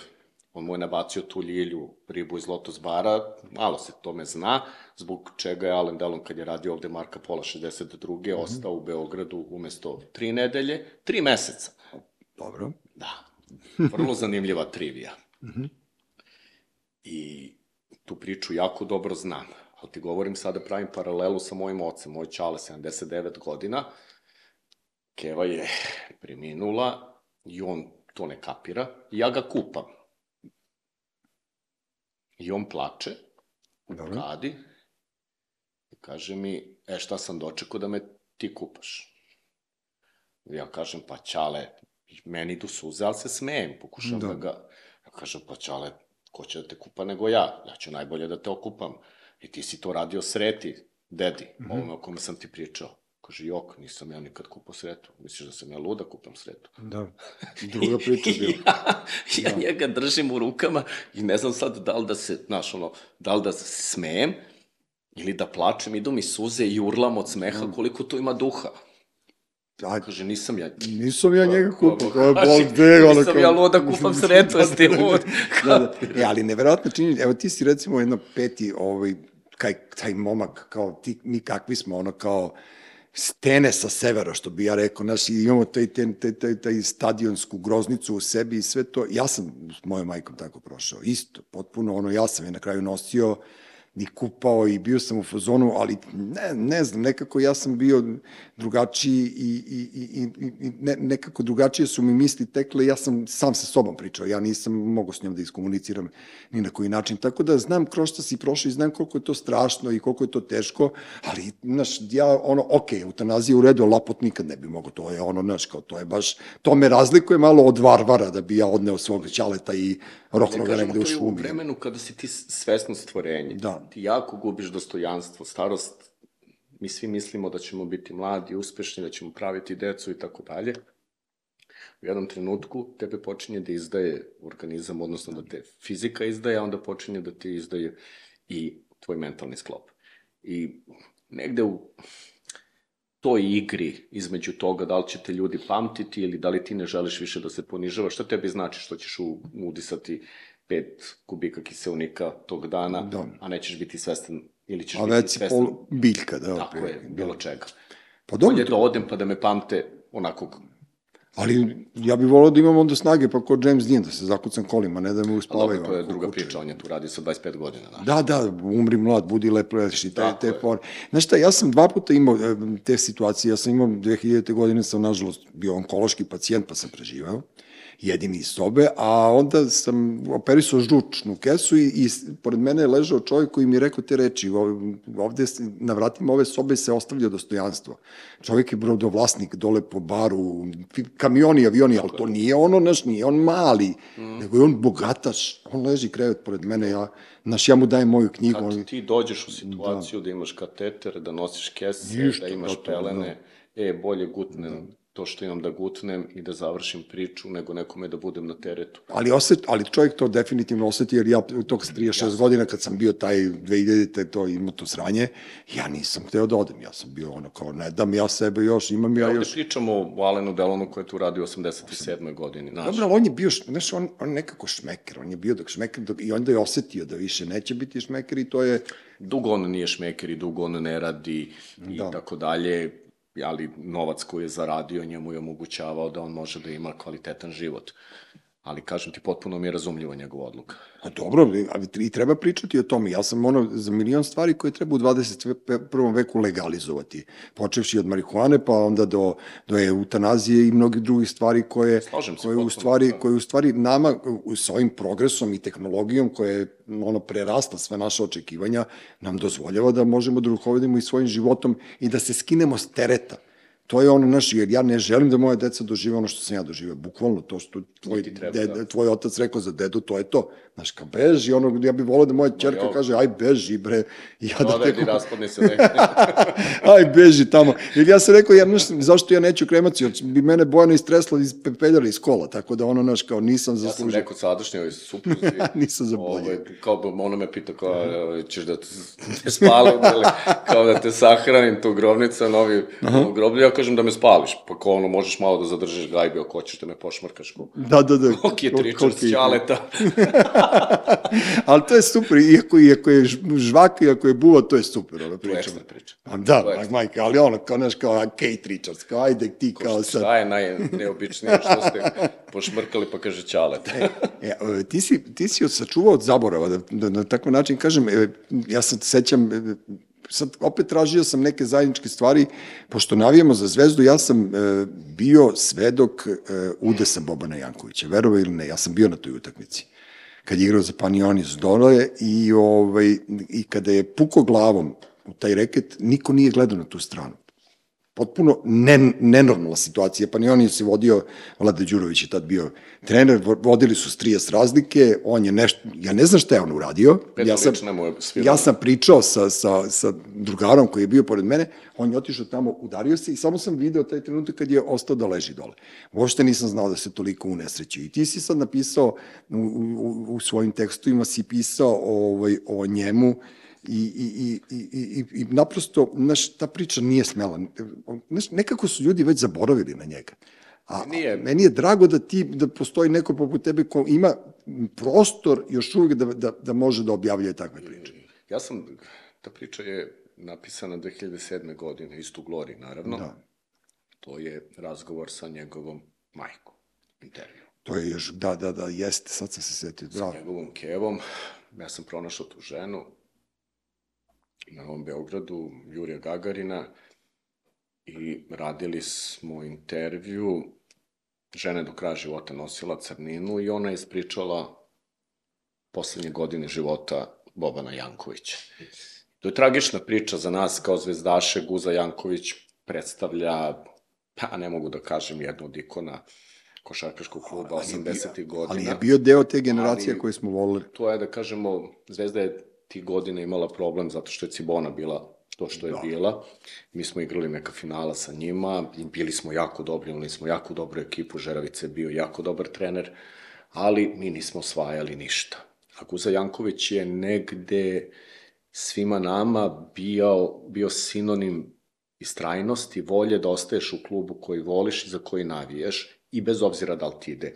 S3: on mu je nabacio tu ljilju ribu iz Lotus bara, malo se tome zna, zbog čega je Alan Delon, kad je radio ovde Marka Pola 62.
S1: Mhm.
S3: ostao u Beogradu umesto tri nedelje, tri meseca.
S1: Dobro.
S3: Da, vrlo zanimljiva trivija.
S1: Mhm.
S3: I tu priču jako dobro znam, ali ti govorim sada pravim paralelu sa mojim ocem, moj čale, 79 godina, Keva je preminula i on to ne kapira i ja ga kupam. I on plače,
S1: Dobro.
S3: kadi, i kaže mi, e šta sam dočekao da me ti kupaš? Ja kažem, pa čale, I meni idu suze, ali se smejem, pokušam da,
S1: Da.
S3: ga... Ja kažem, pa čale, ko će da te kupa nego ja? Ja ću najbolje da te okupam. I ti si to radio sreti, dedi, mm. -hmm. ovome o kome sam ti pričao. Kaže, jok, nisam ja nikad kupao sretu. Misliš da sam ja luda kupam sretu?
S1: Da. Druga priča je bila.
S3: ja, ja njega držim u rukama i ne znam sad da li da se, znaš, ono, da li da se smejem ili da plačem, idu mi suze i urlam od smeha koliko to ima duha.
S1: A,
S3: Kaže, nisam ja...
S1: nisam ja njega kupio, kao je bol gde, ono
S3: Nisam ja luda kupam sretu, jesi ti lud.
S1: da, da. E, ali neverovatno čini, evo ti si recimo jedno peti, ovaj, kaj, taj momak, kao ti, mi kakvi smo, ono kao, stene sa severa, što bi ja rekao, znaš, imamo taj, taj, taj, taj, taj stadionsku groznicu u sebi i sve to. Ja sam s mojom majkom tako prošao, isto, potpuno, ono, ja sam je na kraju nosio i kupao i bio sam u fazonu, ali ne, ne znam, nekako ja sam bio drugačiji i, i, i, i, i ne, nekako drugačije su mi misli tekle, ja sam sam sa sobom pričao, ja nisam mogao s njom da iskomuniciram ni na koji način, tako da znam kroz šta si prošao i znam koliko je to strašno i koliko je to teško, ali, znaš, ja, ono, ok, eutanazija u redu, lapot nikad ne bi mogao, to je ono, znaš, kao, to je baš, to me razlikuje malo od varvara da bi ja odneo svog ćaleta i roklo ga negde u
S3: to je u
S1: šumi.
S3: vremenu kada si ti svesno stvorenje.
S1: Da.
S3: Ti jako gubiš dostojanstvo, starost, mi svi mislimo da ćemo biti mladi, uspešni, da ćemo praviti decu i tako dalje. U jednom trenutku tebe počinje da izdaje organizam, odnosno da te fizika izdaje, a onda počinje da ti izdaje i tvoj mentalni sklop. I negde u toj igri između toga da li će te ljudi pamtiti ili da li ti ne želiš više da se ponižavaš, šta tebi znači što ćeš udisati pet kubika kiselnika tog dana,
S1: Da.
S3: a nećeš biti svestan ili ćeš
S1: A već si pol biljka, da.
S3: tako je,
S1: otprilike,
S3: bilo
S1: da.
S3: čega.
S1: Pa
S3: Bolje
S1: dobro,
S3: da
S1: to,
S3: odem pa da me pamte onako
S1: ali ja bih volao da imam onda snage, pa kod James Dean, da se zakucam kolima, ne da me
S3: Pa
S1: uspavaju.
S3: dobro, to je druga
S1: kuče.
S3: priča, on je tu radio sa 25 godina. Znaš.
S1: Da, da, umri mlad, budi lepo leši, te, te
S3: je.
S1: fore. Znaš šta, ja sam dva puta imao e, te situacije, ja sam imao 2000. godine, sam nažalost bio onkološki pacijent, pa sam preživao, jedini iz sobe, a onda sam operisao žučnu kesu i, i pored mene je ležao čovjek koji mi je rekao te reči, "Ov- ovde na vratima ove sobe se ostavlja dostojanstvo. Čovjek je brodovlasnik dole po baru, kamioni, avioni, ali to nije ono, naš, nije on mali, nego je on bogataš. On leži krevet pored mene, ja, znaš, ja mu dajem moju knjigu, on,
S3: Kad ti dođeš u situaciju da, imaš kateter, da nosiš kese,
S1: Ništa,
S3: da imaš pelene, e, bolje gutnem to što imam da gutnem i da završim priču, nego nekome da budem na teretu.
S1: Ali, oset, ali čovjek to definitivno oseti, jer ja tog 36 godina kad sam bio taj 2000. to imao to sranje, ja nisam hteo da odem, ja sam bio ono kao, ne dam ja sebe još, imam ja
S3: Ja ovde
S1: još...
S3: pričamo o Alenu Delonu koji je tu radio u 87. godini. Znaš,
S1: Dobro, ali on je bio, znaš, on, on nekako šmeker, on je bio dok šmeker, dok, i onda je osetio da više neće biti šmeker i to je,
S3: dugo on nije šmeker i dugo on ne radi i
S1: Da.
S3: tako dalje, ali novac koji je zaradio njemu je omogućavao da on može da ima kvalitetan život. Ali kažem ti, potpuno mi je razumljivo njegova odluka.
S1: A dobro, ali i treba pričati o tome. Ja sam ono za milion stvari koje treba u 21. veku legalizovati. Počevši od marihuane, pa onda do, do eutanazije i mnogih drugih stvari koje,
S3: Slažem se
S1: koje, u
S3: potpuno,
S1: stvari,
S3: da.
S1: koje u stvari nama u, s ovim progresom i tehnologijom koja je ono prerasla sve naše očekivanja, nam dozvoljava da možemo da rukovodimo i svojim životom i da se skinemo s tereta. To je ono naš, jer ja ne želim da moje deca dožive ono što sam ja doživeo. Bukvalno to što tvoj,
S3: treba,
S1: ded,
S3: da.
S1: tvoj otac rekao za dedu, to je to. Znaš, kao beži, ono, ja bih volao da moja čerka
S3: jo.
S1: kaže, aj beži, bre. I ja da
S3: Dodaj
S1: teko,
S3: raspadne se
S1: aj beži tamo. Jer ja sam rekao, ja, znaš, zašto ja neću kremaciju, jer bi mene Bojana istresla iz pepeljara iz kola, tako da ono, znaš, kao nisam
S3: Ja sam
S1: zaslužio.
S3: rekao sadašnjoj supruzi.
S1: Nisam zaboravio.
S3: Ovaj, kao da ono me pita kao, ćeš da te, spalim kao da te sahranim tu grobnica, novi novo groblje, ja kažem da me spališ, pa kao ono, možeš malo da zadržiš gajbe, ako hoćeš da me pošmrkaš. Ko,
S1: Da, da, da.
S3: Koliki je tričar s ćaleta.
S1: Ali to je super, iako, iako je ž- žvaka, iako je buva, to je super, ono
S3: To je ekstra priča.
S1: A da,
S3: ekstra.
S1: majka, ali ono, kao, znaš, kao Kate Richards, kao, ajde ti, kao sad.
S3: Šta je najneobičnije što ste pošmrkali pa kaže ćalet.
S1: E, e, ti, si, ti si sačuvao od zaborava, da, da na takav način kažem, e, ja sad sećam, e, sad opet tražio sam neke zajedničke stvari, pošto navijamo za zvezdu, ja sam e, bio svedok e, udesa Bobana Jankovića, verova ili ne, ja sam bio na toj utakmici kad je igrao za Panionis dole i, ovaj, i kada je puko glavom u taj reket, niko nije gledao na tu stranu. Potpuno ne, nenormalna situacija, pa ni on je se vodio, Vlada Đurović je tad bio trener, vo- vodili su s 30 razlike, on je nešto, ja ne znam šta je on uradio, ja sam, ja sam pričao sa, sa, sa drugarom koji je bio pored mene, on je otišao tamo, udario se i samo sam video taj trenutak kad je ostao da leži dole. Uopšte nisam znao da se toliko unesrećio. I ti si sad napisao, u, u, u svojim tekstovima si pisao ovaj, o njemu, i, i, i, i, i, i naprosto, znaš, ta priča nije smela. Znaš, nekako su ljudi već zaboravili na njega. A,
S3: Nije.
S1: meni je drago da ti, da postoji neko poput tebe ko ima prostor još uvijek da, da, da može da objavljuje takve priče.
S3: Ja sam, ta priča je napisana 2007. godine, isto u Glori, naravno.
S1: Da.
S3: To je razgovor sa njegovom majkom, intervju.
S1: To je još, da, da, da, jeste, sad sam se setio, bravo.
S3: njegovom kevom. Ja sam pronašao tu ženu na Novom Beogradu, Jurija Gagarina, i radili smo intervju. Žena je do kraja života nosila crninu i ona je ispričala poslednje godine života Bobana Jankovića. To je tragična priča za nas kao zvezdaše. Guza Janković predstavlja, pa ne mogu da kažem, jednu od ikona košarkaškog kluba
S1: Ali je bio-
S3: 80. godina.
S1: Ali je bio deo te generacije
S3: Ali-
S1: koje smo volili.
S3: to je da kažemo, Zvezda je ti godina imala problem zato što je Cibona bila to što je
S1: Da.
S3: bila. Mi smo igrali neka finala sa njima bili smo jako dobri, imali smo jako dobru ekipu, Žeravica je bio jako dobar trener, ali mi nismo osvajali ništa. A Guza Janković je negde svima nama bio, bio sinonim istrajnosti, volje da ostaješ u klubu koji voliš i za koji navijaš i bez obzira da li ti ide.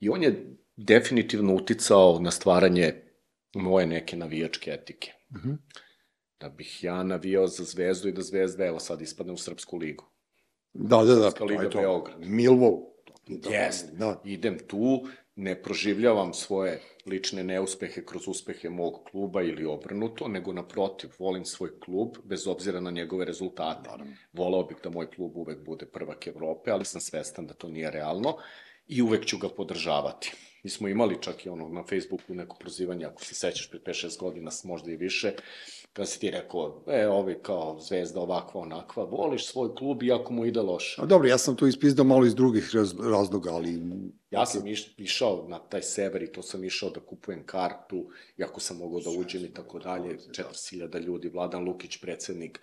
S3: I on je definitivno uticao na stvaranje moje neke navijačke etike.
S1: Mhm.
S3: Da bih ja navijao za Zvezdu i da Zvezda, evo sad ispadne u Srpsku ligu.
S1: Da, da, da,
S3: Srpska liga
S1: je to.
S3: Beograd.
S1: Milvov.
S3: Jest.
S1: Da,
S3: Idem tu, ne proživljavam svoje lične neuspehe kroz uspehe mog kluba ili obrnuto, nego naprotiv, volim svoj klub, bez obzira na njegove rezultate. Volao bih da moj klub uvek bude prvak Evrope, ali sam svestan da to nije realno i uvek ću ga podržavati. Mi smo imali čak i ono na Facebooku neko prozivanje, ako se sećaš, pre 5-6 godina, možda i više, kada si ti rekao, e, ovi kao zvezda ovakva, onakva, voliš svoj klub iako mu ide loše.
S1: A dobro, ja sam to ispizdao malo iz drugih raz- razloga, ali...
S3: Ja sam iš, išao na taj sever i to sam išao da kupujem kartu, iako sam mogao da uđem i tako dalje, 40.000 ljudi, Vladan Lukić, predsednik,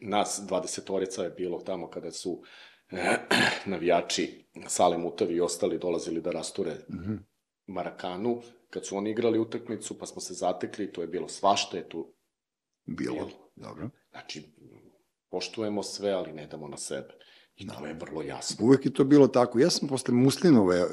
S3: nas 20-orica je bilo tamo kada su navijači Sale Mutavi i ostali dolazili da rasture Marakanu, kad su oni igrali utakmicu, pa smo se zatekli, to je bilo svašta je tu.
S1: Bilo, dobro.
S3: Znači, poštujemo sve, ali ne damo na sebe. I to je vrlo jasno.
S1: Uvek je to bilo tako. Ja sam posle Muslinove e,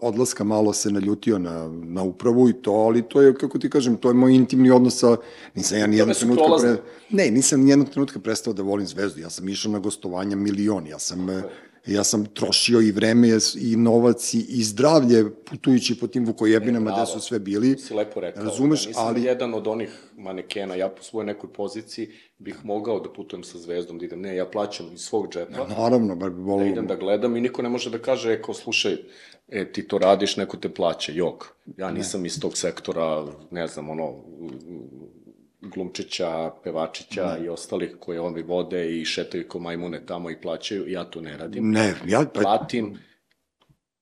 S1: odlaska malo se naljutio na, na upravu i to, ali to je, kako ti kažem, to je moj intimni odnos sa... Nisam ja nijednog trenutka...
S3: prolazne.
S1: Ne, nisam nijednog trenutka prestao da volim zvezdu. Ja sam išao na gostovanja milion. Ja sam, e, ja sam trošio i vreme i novac i, i zdravlje putujući po tim vukojebinama gde su sve bili.
S3: si lepo rekao.
S1: Razumeš,
S3: da nisam
S1: ali-
S3: jedan od onih manekena, ja po svojoj nekoj poziciji bih mogao da putujem sa zvezdom, da idem, ne, ja plaćam iz svog džepa,
S1: Naravno, bar bi
S3: da
S1: volio...
S3: idem da gledam i niko ne može da kaže, e, kao, slušaj, e, ti to radiš, neko te plaća, jok. Ja nisam iz tog sektora, ne znam, ono, glumčića, pevačića i ostalih koje oni vode i šetaju ko majmune tamo i plaćaju, ja to ne radim.
S1: Ne, ja, pa,
S3: Platim,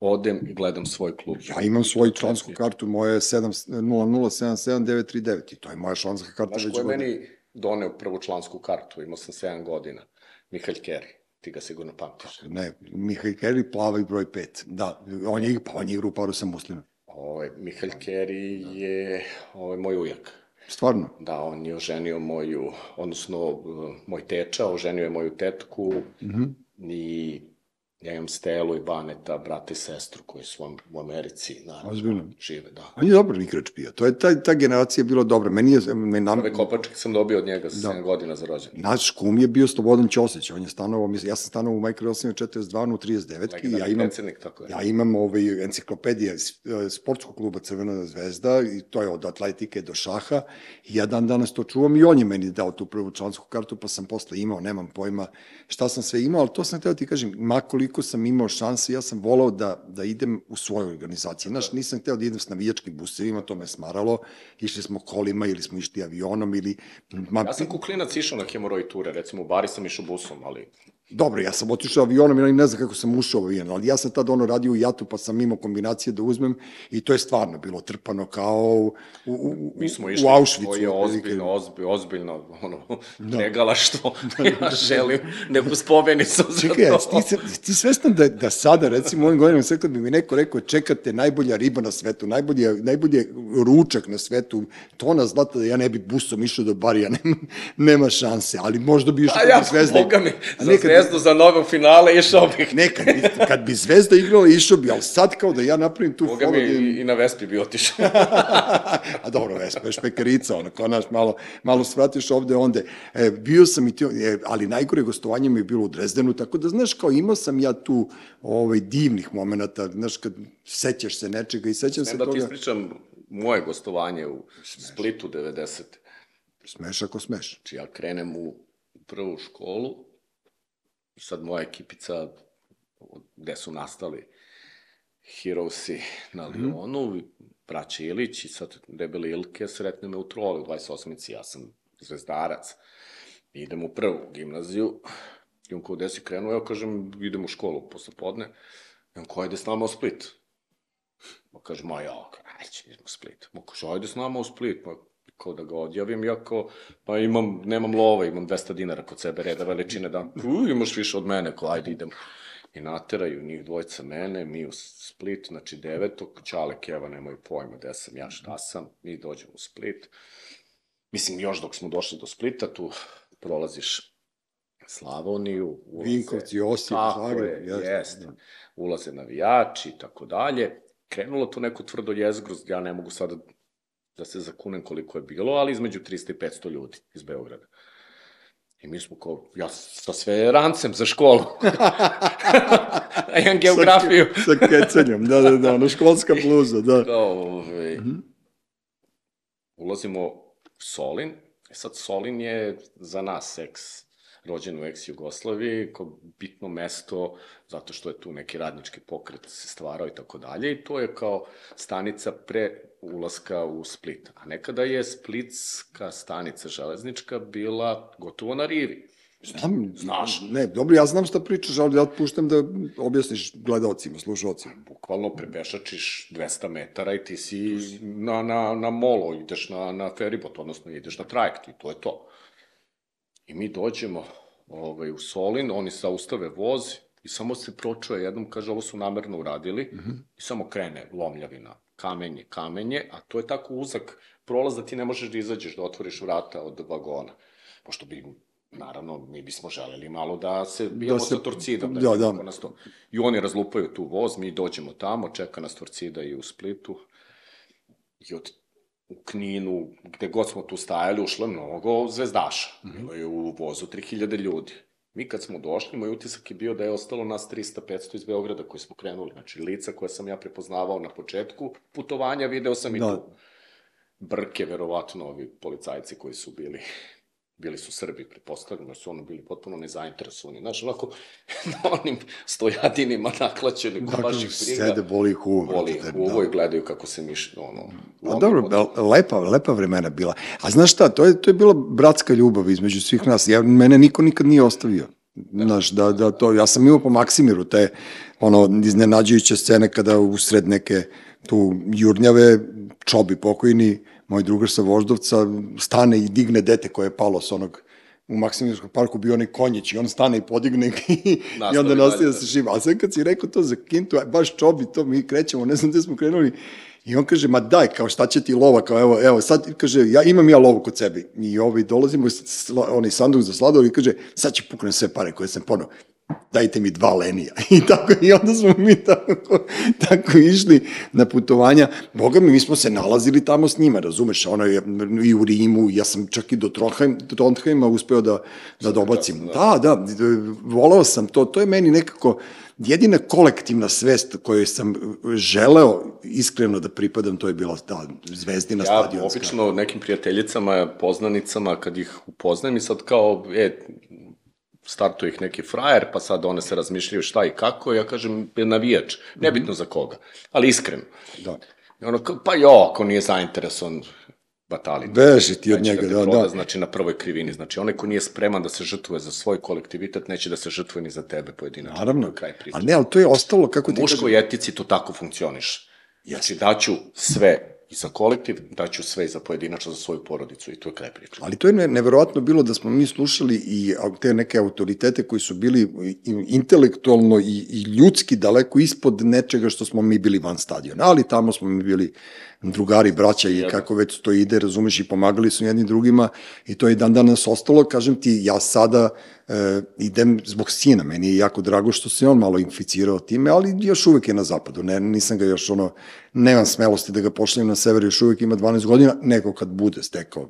S3: odem i gledam svoj klub.
S1: ja imam svoju člansku kartu, moja je 0077939 i to je moja članska karta
S3: Znaš ko je meni doneo prvu člansku kartu, imao sam 7 godina, Mihael Keri, ti ga sigurno pamtiš.
S1: Ne, Mihaj Keri, plava i broj 5. Da, on je, pa on je igrao paru sa Muslima.
S3: Ovaj, Mihael Keri je ovaj, moj ujak.
S1: Stvarno.
S3: Da, on je oženio moju, odnosno uh, moj teča, oženio je moju tetku mm -hmm. i ja imam Stelu i Baneta, brata i sestru koji su u- Americi, naravno,
S1: Ozbiljno?
S3: žive, da.
S1: On je dobar igrač bio. To je, ta, ta generacija bila dobra. Meni je, me, nam,
S3: Ove kopačke sam dobio od njega sa 7 godina za rođendan.
S1: naš kum je bio Slobodan Ćosić. On je stanovao, mislim, ja sam stanovao u Michael 842 u 39 i ja imam,
S3: tako je.
S1: ja imam ovaj, enciklopedije s- e, sportskog kluba Crvena zvezda i to je od atletike do šaha. I ja dan danas to čuvam i on je meni dao tu prvu člansku kartu, pa sam posle imao, nemam pojma šta sam sve imao, ali to sam htio ti kažem, makoliko koliko sam imao šanse, ja sam volao da, da idem u svojoj organizaciji. Znaš, nisam hteo da idem s navijačkim busevima, to me smaralo. Išli smo kolima ili smo išli avionom ili... Ma,
S3: Ja sam kuklinac išao na hemoroj ture, recimo u Bari sam išao busom, ali
S1: Dobro, ja sam otišao avionom i ne znam kako sam ušao u avion, ali ja sam tad ono radio u jatu pa sam imao kombinacije da uzmem i to je stvarno bilo trpano kao u, u, u,
S3: mi smo išli,
S1: u Auschwitzu.
S3: to je ozbiljno, ozbiljno, ozbiljno, ono, da. negalaštvo, ja želim neku spomenicu za
S1: Čekaj,
S3: to.
S1: ti, se- ti svestan da, da sada, recimo, u ovim godinama, sve kad bi mi neko rekao, čekate najbolja riba na svetu, najbolje, najbolje ručak na svetu, tona zlata da ja ne bi busom išao do barija, nema, nema šanse, ali možda bi išao
S3: A
S1: kad
S3: ja,
S1: bi Zvezda...
S3: boga mi, za zvezdu, za nove finale išao bih.
S1: Ne, kad bi, kad bi Zvezda igrala, išao bi, ali sad kao da ja napravim tu
S3: Boga
S1: foru...
S3: mi,
S1: da im-
S3: i, i na Vespi bi otišao.
S1: A dobro, Vespa je špekarica, ono, kao naš, malo, malo svratiš ovde, onde. E, bio sam i ti, e, ali najgore gostovanje mi je bilo u Drezdenu, tako da, znaš, kao imao sam ja tu ovaj, divnih momenta, znaš, kad sećaš se nečega i sećam se
S3: Sem da ti
S1: toga...
S3: ispričam moje gostovanje u Splitu 90.
S1: Smeš ako smeš.
S3: Znači ja krenem u prvu školu i sad moja ekipica gde su nastali Heroesi na
S1: Mhm.
S3: Lionu, braća Ilić i sad debeli Ilke sretne me u trole u 28. Ja sam zvezdarac. Idem u prvu gimnaziju i on kao gde si krenuo, ja kažem idem u školu posle podne. I on kao ide s nama u Split. Ma kaže, ma ja, ajde, idemo u Split. Ma kaže, ajde s nama u Split. Ma kao da ga odjavim, jako, pa imam, nemam lova, imam 200 dinara kod sebe, reda veličine, da, u, imaš više od mene, kao ajde idemo. I nateraju njih dvojca mene, mi u Split, znači devetog, Čale Keva nemaju pojma gde sam ja, šta sam, mi dođemo u Split. Mislim, još dok smo došli do Splita, tu prolaziš Slavoniju, ulaze-
S1: Vinkovci, Osijek, Zagreb,
S3: je,
S1: jeste,
S3: jeste.
S1: da.
S3: Ulaze navijači i tako dalje. Krenulo to neko tvrdo jezgro, ja ne mogu sada da se zakunem koliko je bilo, ali između 300 i 500 ljudi iz Beograda. I mi smo kao, ja sa sve rancem za školu. A imam geografiju.
S1: Sa, sa kecanjem, da, da, da, ono školska bluza, da.
S3: Ove, ulazimo u Solin. E sad, Solin je za nas eks rođen u ex-Jugoslaviji, kao bitno mesto, zato što je tu neki radnički pokret se stvarao i tako dalje, i to je kao stanica pre ulaska u Split. A nekada je Splitska stanica železnička bila gotovo na rivi.
S1: Znam,
S3: Znaš.
S1: Ne, dobro, ja znam šta pričaš, ali ja puštam da objasniš gledalcima, slušalcima.
S3: bukvalno prepešačiš 200 metara i ti si na, na, na molo, ideš na, na feribot, odnosno ideš na trajekt i to je to. I mi dođemo ovaj, u Solin, oni saustave voz i samo se pročuje jednom, kaže ovo su namerno uradili mm -hmm. i samo krene lomljavina, kamenje, kamenje, a to je tako uzak prolaz da ti ne možeš da izađeš, da otvoriš vrata od vagona. Pošto bi naravno, mi bismo želeli malo da se bijemo
S1: se-
S3: sa Torcidom, da,
S1: da,
S3: da,
S1: da.
S3: da. nas to. I oni razlupaju tu voz, mi dođemo tamo, čeka nas Torcida i u Splitu. I od u Kninu, gde god smo tu stajali, ušlo je mnogo zvezdaša. Bilo je u vozu 3000 ljudi. Mi kad smo došli, moj utisak je bio da je ostalo nas 300-500 iz Beograda koji smo krenuli. Znači, lica koje sam ja prepoznavao na početku putovanja, video sam i
S1: Da.
S3: tu. Brke, verovatno, ovi policajci koji su bili bili su Srbi, pretpostavljam, jer su ono bili potpuno nezainteresovani. Znaš, onako, na onim stojadinima naklaćeni, ko baš ih briga.
S1: sede, boli ih uvo. Brate,
S3: ih uvo i gledaju kako se miš, ono...
S1: A dobro,
S3: pod-
S1: lepa, lepa vremena bila. A znaš šta, to je, to je bila bratska ljubav između svih nas. Ja, mene niko nikad nije ostavio. Znaš, da, da to, ja sam imao po Maksimiru te, ono, iznenađujuće scene kada usred neke tu jurnjave, čobi pokojni, moj drugar sa Voždovca, stane i digne dete koje je palo s onog u Maksimirskom parku bio onaj konjić i on stane i podigne i, i onda nastaje da se šiva. A sad kad si rekao to za kintu, baš čobi, to mi krećemo, ne znam gde smo krenuli, i on kaže, ma daj, kao šta će ti lova, kao evo, evo, sad, kaže, ja imam ja lovu kod sebe. I ovi dolazimo, sla, onaj sanduk za sladoled i kaže, sad će puknem sve pare koje sam ponao dajte mi dva lenija. I tako, i onda smo mi tako, tako išli na putovanja. Boga mi, mi smo se nalazili tamo s njima, razumeš, ono je i u Rimu, ja sam čak i do Trondheim, do Trondheima uspeo da, da dobacim. Da, da, volao sam to, to je meni nekako jedina kolektivna svest kojoj sam želeo iskreno da pripadam, to je bila ta zvezdina
S3: Ja
S1: stadionska.
S3: obično nekim prijateljicama, poznanicama, kad ih upoznajem i sad kao, e, startuje ih neki frajer, pa sad one se razmišljaju šta i kako, ja kažem, navijač, nebitno za koga, ali iskreno.
S1: Da.
S3: I ono, pa jo, ako nije zainteresovan, batali.
S1: Beži ti od
S3: Neće
S1: njega,
S3: te
S1: da,
S3: proda,
S1: da.
S3: Znači, na prvoj krivini. Znači, onaj ko nije spreman da se žrtvuje za svoj kolektivitet, neće da se žrtvuje ni za tebe pojedinačno.
S1: Naravno.
S3: Kraj priče.
S1: Ali ne, ali to je ostalo, kako ti
S3: U muškoj etici to tako funkcioniše. Znači, daću sve i za kolektiv, daću sve i za pojedinačno, za svoju porodicu i to je kraj priče.
S1: Ali to je ne, neverovatno bilo da smo mi slušali i te neke autoritete koji su bili intelektualno i, i ljudski daleko ispod nečega što smo mi bili van stadiona. Ali tamo smo mi bili drugari, braća i kako već to ide, razumeš, i pomagali su jedni drugima i to je dan danas ostalo. Kažem ti, ja sada e, idem zbog sina, meni je jako drago što se on malo inficirao time, ali još uvek je na zapadu, ne, nisam ga još ono, nemam smelosti da ga pošaljem na sever, još uvek ima 12 godina, nego kad bude stekao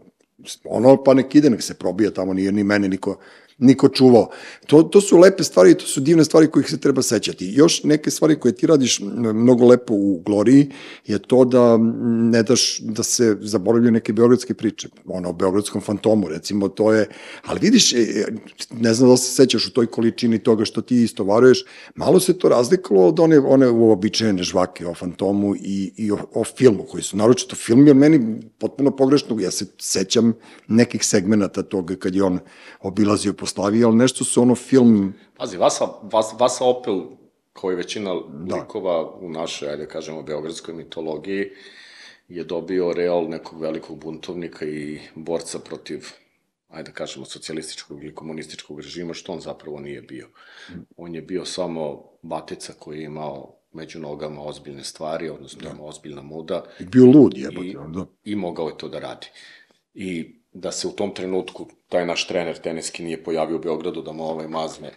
S1: ono pa nek ide, nek se probija tamo, nije ni mene niko, niko čuvao. To, to su lepe stvari i to su divne stvari kojih se treba sećati. Još neke stvari koje ti radiš mnogo lepo u Gloriji je to da ne daš da se zaboravljaju neke beogradske priče. Ono o beogradskom fantomu, recimo, to je... Ali vidiš, e, e, ne znam da se sećaš u toj količini toga što ti istovaruješ, malo se to razlikovalo od one, one uobičajene žvake o fantomu i, i o, o filmu koji su, naročito film je meni potpuno pogrešno, ja se sećam nekih segmenata toga kad je on obilazio po Slaviji, ali nešto su ono film,
S3: Pazi, Vasa, Vas, Vasa Opel, kao i većina likova u našoj, ajde da kažemo, beogradskoj mitologiji, je dobio real nekog velikog buntovnika i borca protiv ajde da kažemo, socijalističkog ili komunističkog režima, što on zapravo nije bio. On je bio samo batica koji je imao među nogama ozbiljne stvari, odnosno da. ozbiljna muda
S1: bio lud jebote,
S3: i,
S1: da.
S3: i mogao je to da radi. I da se u tom trenutku taj naš trener teniski nije pojavio u Beogradu da mu ovaj mazne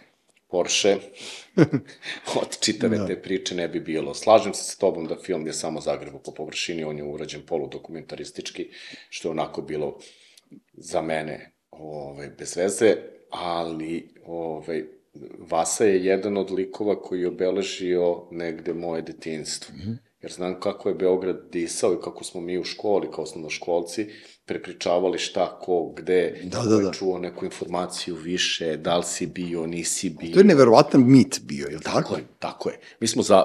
S3: Porsche, od čitave te priče ne bi bilo. Slažem se s tobom da film je samo zagrebu po površini, on je urađen poludokumentaristički, što je onako bilo za mene ovaj, bez veze, ali ovaj, Vasa je jedan od likova koji je obeležio negde moje detinstvo. Mm -hmm. Jer znam kako je Beograd disao i kako smo mi u školi, kao osnovnoškolci, prepričavali šta, ko, gde,
S1: Da, da, da.
S3: čuo neku informaciju više, da li si bio, nisi bio.
S1: To je neverovatan mit bio, je li tako?
S3: Tako je, tako je. Mi smo za,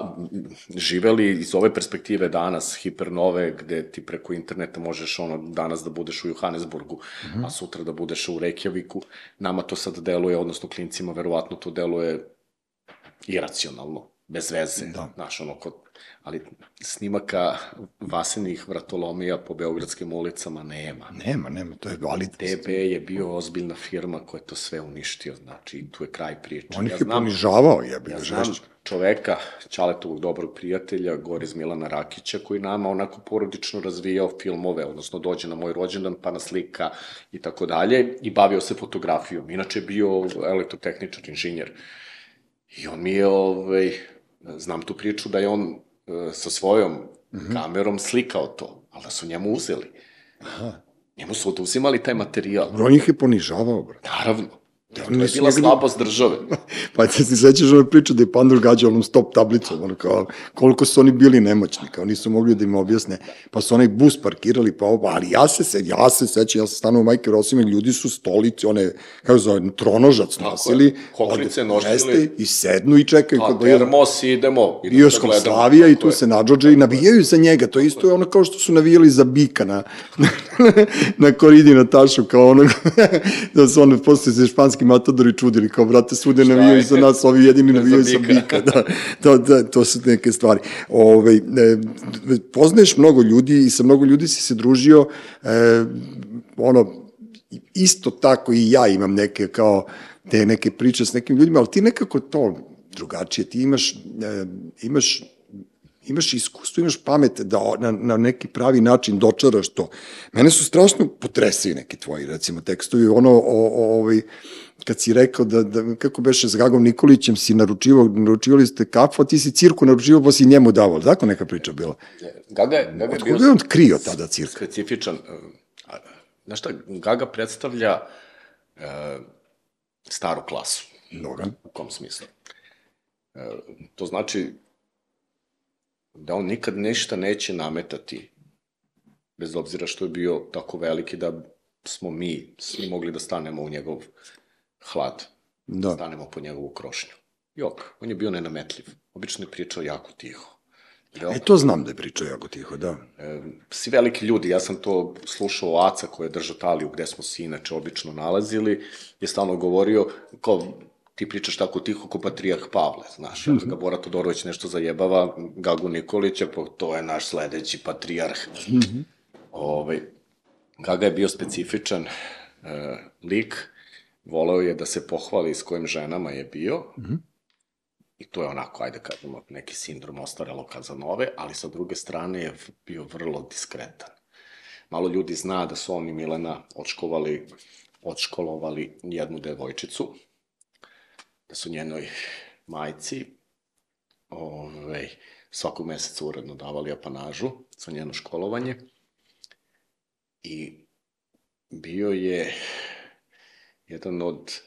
S3: živeli iz ove perspektive danas, hipernove, gde ti preko interneta možeš ono, danas da budeš u Johannesburgu, mm
S1: Mhm.
S3: -hmm. a sutra da budeš u Reykjaviku. Nama to sad deluje, odnosno klincima, verovatno to deluje iracionalno, bez veze.
S1: Da.
S3: Znaš, ono, kod, ali snimaka vasenih vratolomija po beogradskim ulicama nema.
S1: Nema, nema, to je, ali
S3: DB je bio ozbiljna firma koja je to sve uništio, znači, tu je kraj priče.
S1: on ih je ponižavao, jebi
S3: Ja
S1: ga,
S3: znam
S1: žešće.
S3: čoveka, Ćaletovog dobrog prijatelja, gore iz Milana Rakića, koji nama onako porodično razvijao filmove, odnosno dođe na moj rođendan, pa na slika i tako dalje, i bavio se fotografijom. Inače je bio elektrotehničar, inženjer. I on mi je, ovaj, znam tu priču da je on e, sa svojom mm -hmm. kamerom slikao to, ali da su njemu uzeli. Aha. Njemu su oduzimali taj materijal.
S1: Ih je ponižavao, brate.
S3: Naravno. To je bila
S1: mogli-
S3: slabost države.
S1: Pa ti se sećaš ove priče da je Pandur gađao onom stop tablicom, ono kao, koliko su oni bili nemoćni, kao nisu mogli da im objasne, pa su onaj bus parkirali, pa ovo, ali ja se, se ja se sećam, ja sam stanuo u Majke Rosime, ljudi su stolice, one, kako se zove, tronožac nosili,
S3: je. Koklice nosili.
S1: i sednu i čekaju
S3: A
S1: bude
S3: termos idemo. idemo da gledamo.
S1: Slavija i tu
S3: je.
S1: se nađođe i navijaju za njega. To je isto ono kao što su navijali za Bika na, na koridi Natašu, kao ono, da su ono, posle se španski matadori čudili, kao, brate, svude navijaju za nas, ovi jedini navijaju za
S3: Bika.
S1: Da, to, da, to su neke stvari. Ove, e, poznaješ mnogo ljudi i sa mnogo ljudi si se družio, e, ono, isto tako i ja imam neke kao te neke priče s nekim ljudima, ali ti nekako to drugačije, ti imaš, e, imaš imaš iskustvo, imaš pamet da na, na neki pravi način dočaraš to. Mene su strašno potresili neki tvoji, recimo, tekstovi, ono, o, o, ovaj, kad si rekao da, da kako beše s Gagom Nikolićem si naručivao, naručivali ste kafu, a ti si cirku naručivao pa si njemu davao, tako neka priča bila?
S3: Gaga je, Gaga je bio
S1: je on krio tada cirka?
S3: specifičan. e, Znaš šta, Gaga predstavlja e, staru klasu.
S1: Mnoga.
S3: U kom smislu? E, to znači da on nikad ništa neće nametati, bez obzira što je bio tako veliki da smo mi svi mogli da stanemo u njegov hlad.
S1: Da.
S3: stanemo po njegovu krošnju. Jok, on je bio nenametljiv. Obično je pričao jako tiho. Veoma
S1: E, to znam da je pričao jako tiho, da.
S3: E, svi veliki ljudi, ja sam to slušao o Aca koji je držao taliju gde smo se inače obično nalazili, je stalno govorio, kao, ti pričaš tako tiho ko patrijarh Pavle, znaš, mm -hmm. ga Bora Todorović nešto zajebava, Gagu Nikolića, pa to je naš sledeći patrijarh. Mm -hmm. Ove, Gaga je bio specifičan e, lik, voleo je da se pohvali s kojim ženama je bio, mm -hmm. I to je onako, ajde kažemo, neki sindrom ostarelo Kazanove, ali sa druge strane je bio vrlo diskretan. Malo ljudi zna da su on i Milena odškolovali, odškolovali jednu devojčicu, da su njenoj majci ovaj, svakog meseca uredno davali apanažu za njeno školovanje. I bio je jedan od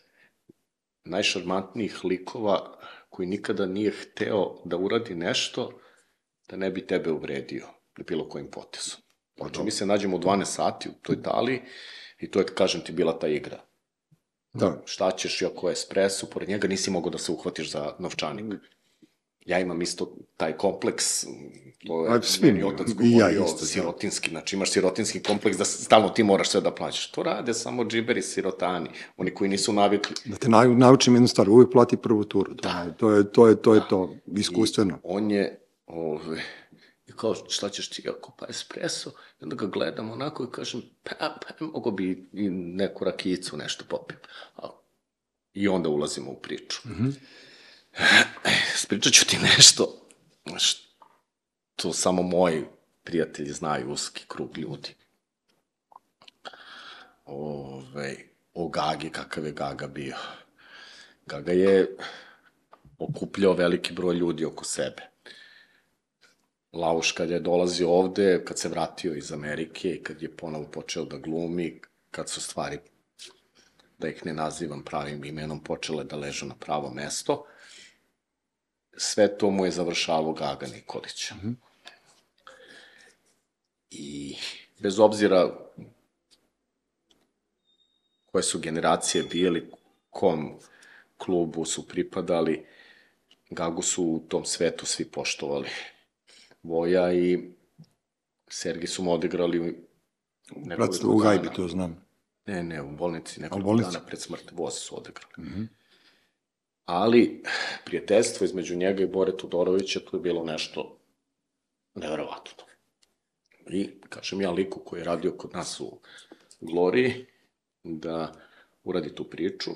S3: najšarmantnijih likova koji nikada nije hteo da uradi nešto da ne bi tebe uvredio na bilo kojim potezom. Znači, mi se nađemo u 12 sati u toj Italiji i to je, kažem ti, bila ta igra.
S1: Da.
S3: Šta ćeš i ako je espresso, pored njega nisi mogao da se uhvatiš za novčanik. Ja imam isto taj kompleks, to je
S1: A, svi
S3: meni otac
S1: i ja
S3: govorio,
S1: isto, da.
S3: sirotinski, znači imaš sirotinski kompleks da stalno ti moraš sve da plaćaš. To rade samo džiberi sirotani, oni koji nisu navikli.
S1: Da te nau, naučim jednu stvar, uvijek plati prvu turu.
S3: Da.
S1: to je to, je, to, je to iskustveno.
S3: On je, ove, i kao, šta ćeš ti, ako pa espresso, i onda ga gledam onako i kažem, pa, pa mogo bi i neku rakijicu nešto popim. A, I onda ulazimo u priču. Mm -hmm. Spričat ću ti nešto što samo moji prijatelji znaju, uski krug ljudi. Ove, o Gagi, kakav je Gaga bio. Gaga je okupljao veliki broj ljudi oko sebe. Lauš kad je dolazio ovde, kad se vratio iz Amerike i kad je ponovo počeo da glumi, kad su stvari, da ih ne nazivam pravim imenom, počele da ležu na pravo mesto, sve to mu je završavao Gaga Nikolić. Mm -hmm. I bez obzira koje su generacije bili, kom klubu su pripadali, Gagu su u tom svetu svi poštovali. Voja i Sergi su mu odigrali
S1: Bratstvo u gajbi, to znam.
S3: Ne, ne, u bolnici, nekoliko dana pred smrt voz su odigrali. Mm. -hmm. Ali, prijateljstvo između njega i Bore Todorovića, tu je bilo nešto neverovatno. I, kažem ja liku koji je radio kod nas u Gloriji, da uradi tu priču,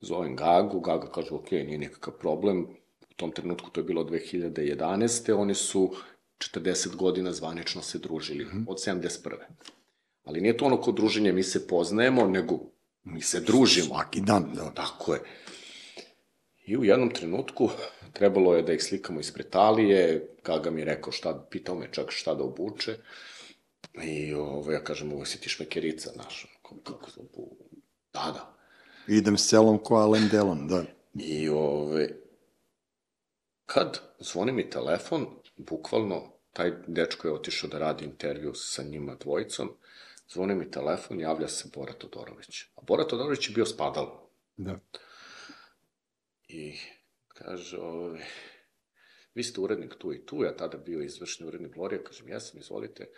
S3: zovem Gagu, Gaga kaže, ok, nije nikakav problem, u tom trenutku to je bilo 2011. Oni su 40 godina zvanično se družili, mm -hmm. od 71. Ali nije to ono ko druženje, mi se poznajemo, nego mi se družimo.
S1: Svaki dan, da.
S3: Tako je. I u jednom trenutku trebalo je da ih slikamo ispred talije, Gaga mi je rekao šta, pitao me čak šta da obuče. I ovo, ja kažem, ovo si ti šmekerica, znaš, kako, kako se obu... Da, da.
S1: Idem s celom ko Alain Delon, da.
S3: I ove, kad zvoni mi telefon, bukvalno, taj dečko je otišao da radi intervju sa njima dvojicom, zvoni mi telefon, javlja se Bora Todorović. A Bora Todorović je bio spadalo.
S1: Da.
S3: I kaže, ove, vi ste urednik tu i tu, ja tada bio izvršni urednik Glorija, kažem, ja sam, izvolite.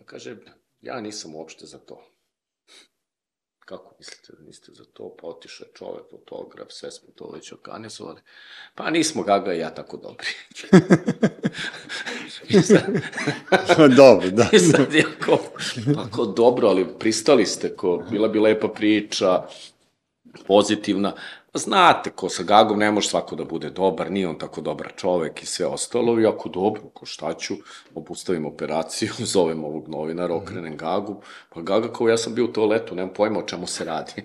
S3: A kaže, ja nisam uopšte za to. Kako mislite da niste za to? Pa otišao je čovek, fotograf, sve smo to već organizovali. Pa nismo Gaga i ja tako dobri. I sad,
S1: Dobro, da.
S3: I sad ko, pa ko dobro, ali pristali ste, ko, bila bi lepa priča, pozitivna. Znate, ko sa Gagom ne može svako da bude dobar, nije on tako dobar čovek i sve ostalo, i ako dobro, ko šta ću, obustavim operaciju, zovem ovog novinara, okrenem Gagu, pa Gaga kao ja sam bio u toaletu, nemam pojma o čemu se radi.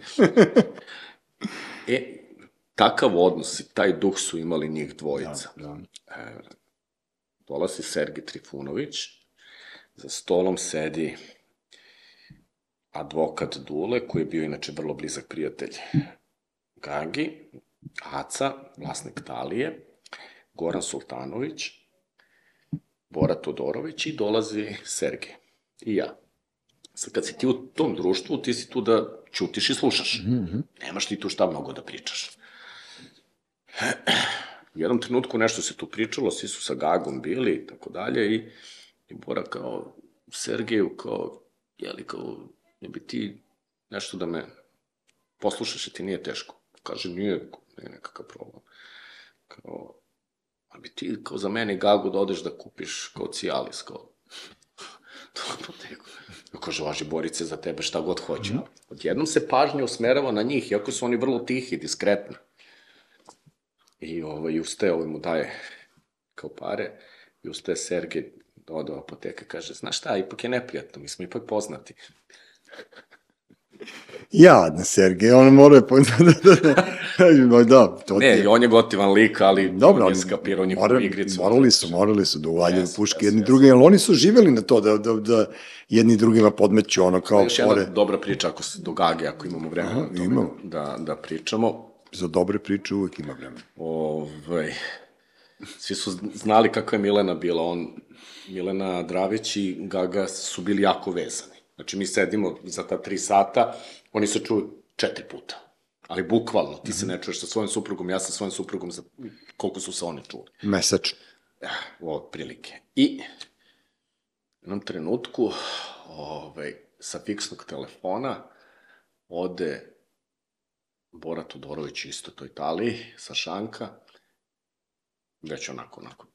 S3: e, takav odnos i taj duh su imali njih dvojica.
S1: Da, da.
S3: E, dolazi Sergij Trifunović, za stolom sedi advokat Dule, koji je bio inače vrlo blizak prijatelj Gagi, Aca, vlasnik Talije, Goran Sultanović, Bora Todorović i dolazi Sergej. I ja. Sad kad si ti u tom društvu, ti si tu da ćutiš i slušaš. Mm -hmm. Nemaš ti tu šta mnogo da pričaš. u jednom trenutku nešto se tu pričalo, svi su sa Gagom bili i tako dalje i, i Bora kao, Sergeju kao, jeli kao, ne bi ti nešto da me poslušaš i ti nije teško. Kaže, nije, nije nekakav problem. Kao, a bi ti kao za mene Gagu da odeš da kupiš kao Cialis, kao to apoteku. Kaže, važi Borice za tebe šta god hoće. Odjednom se pažnja usmerava na njih, iako su oni vrlo tihi, diskretni. I ovaj, ustaje, ovaj mu daje kao pare, i ustaje Sergej, ode u apoteka, kaže, znaš šta, ipak je neprijatno, mi smo ipak poznati.
S1: Jadna Sergej, on mora... po- da, da, da, da, to ti
S3: Ne,
S1: je-
S3: on je gotivan lik, ali
S1: Dobro,
S3: on
S1: ali
S3: je skapirao njihovu
S1: mora-
S3: igricu.
S1: Morali su, morali su da uvaljaju
S3: Jesu,
S1: puške
S3: jesu,
S1: jedni
S3: jesu.
S1: drugi, jer oni su živeli na to da, da, da jedni drugima podmeću ono kao
S3: Još jedna dobra priča, ako se do Gage, ako imamo vremena
S1: Aha,
S3: tome
S1: imamo.
S3: da, da pričamo.
S1: za dobre priče uvek ima vremena.
S3: Ovaj, svi su znali kako je Milena bila. On, Milena Dravić i Gaga su bili jako vezani. Znači, mi sedimo za ta tri sata, oni se čuju četiri puta. Ali bukvalno, ti se ne čuješ sa svojim suprugom, ja sa svojim suprugom, za koliko su se oni čuli.
S1: Mesečno.
S3: od prilike. I u jednom trenutku ovaj, sa fiksnog telefona ode Bora Todorović isto to Italiji, sa Šanka, već onako, onako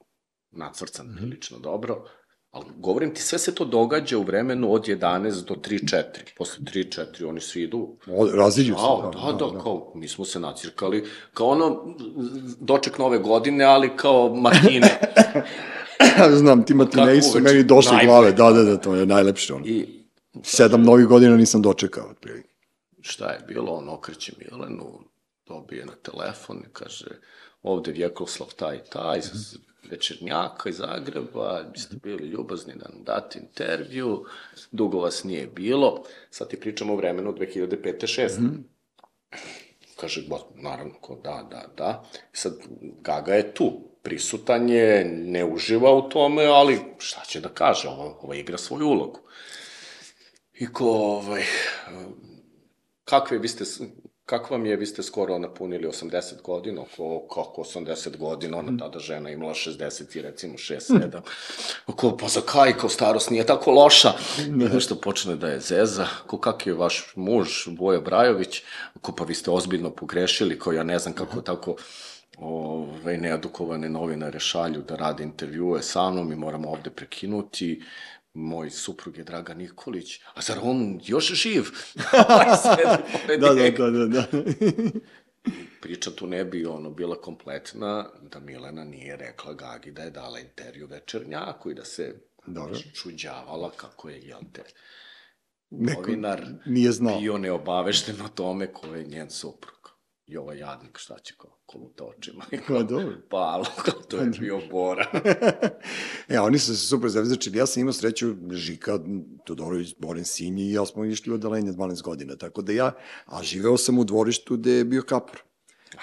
S3: nacrcan
S1: Mhm.
S3: prilično dobro, ali govorim ti, sve se to događa u vremenu od 11 do 3-4. Posle 3-4 oni svi idu
S1: Raziđu se.
S3: Ćao, da, da, da, kao, mi smo se nacirkali, kao ono, doček nove godine, ali kao matine.
S1: Znam, ti matineji
S3: Kako
S1: su meni došli
S3: Najbolje.
S1: glave, da, da, da, to je najlepše ono.
S3: I
S1: Sedam novih godina nisam dočekao, otprilike.
S3: šta je bilo, on okreće Milenu, dobije na telefon i kaže, ovde Vjekoslav taj taj, iz večernjaka iz Zagreba, vi ste bili ljubazni da nam date intervju, dugo vas nije bilo, sad ti pričamo o vremenu 2005-2006. Kaže, ba, naravno, ko da, da, da. Sad, Gaga je tu, prisutan je, ne uživa u tome, ali šta će da kaže, ova, ova igra svoju ulogu. I ko, ovaj, kakve vi ste, kako vam je, vi ste skoro napunili 80 godina, oko, kako 80 godina, ona tada žena imala 60 i recimo 6, 7, oko, pa za kaj, kao starost nije tako loša, I nešto počne da je zeza, ko kak je vaš muž, Boja Brajović, ko pa vi ste ozbiljno pogrešili, kao ja ne znam kako tako, ovaj, needukovane novinare šalju da rade intervjue sa mnom i moramo ovde prekinuti. Moj suprug je Draga Nikolić, a zar on još živ?
S1: Da, da, da, da, da.
S3: Priča tu ne bi ono bila kompletna da Milena nije rekla Gagi da je dala intervju večernjaku i da se
S1: Dobro.
S3: čuđavala kako je, jel te,
S1: Neko
S3: novinar
S1: nije znao.
S3: bio neobavešten o tome ko je njen suprug. I ovaj jadnik, šta će kao, koluta očima. I
S1: Pa dobro.
S3: Pa, alo, kao to je bio Bora.
S1: e, oni su se super zavizračili. Ja sam imao sreću, Žika Todorović, Boren Sinji i ja smo išli u odalenje 12 godina. Tako da ja, a živeo sam u dvorištu gde je bio kapor.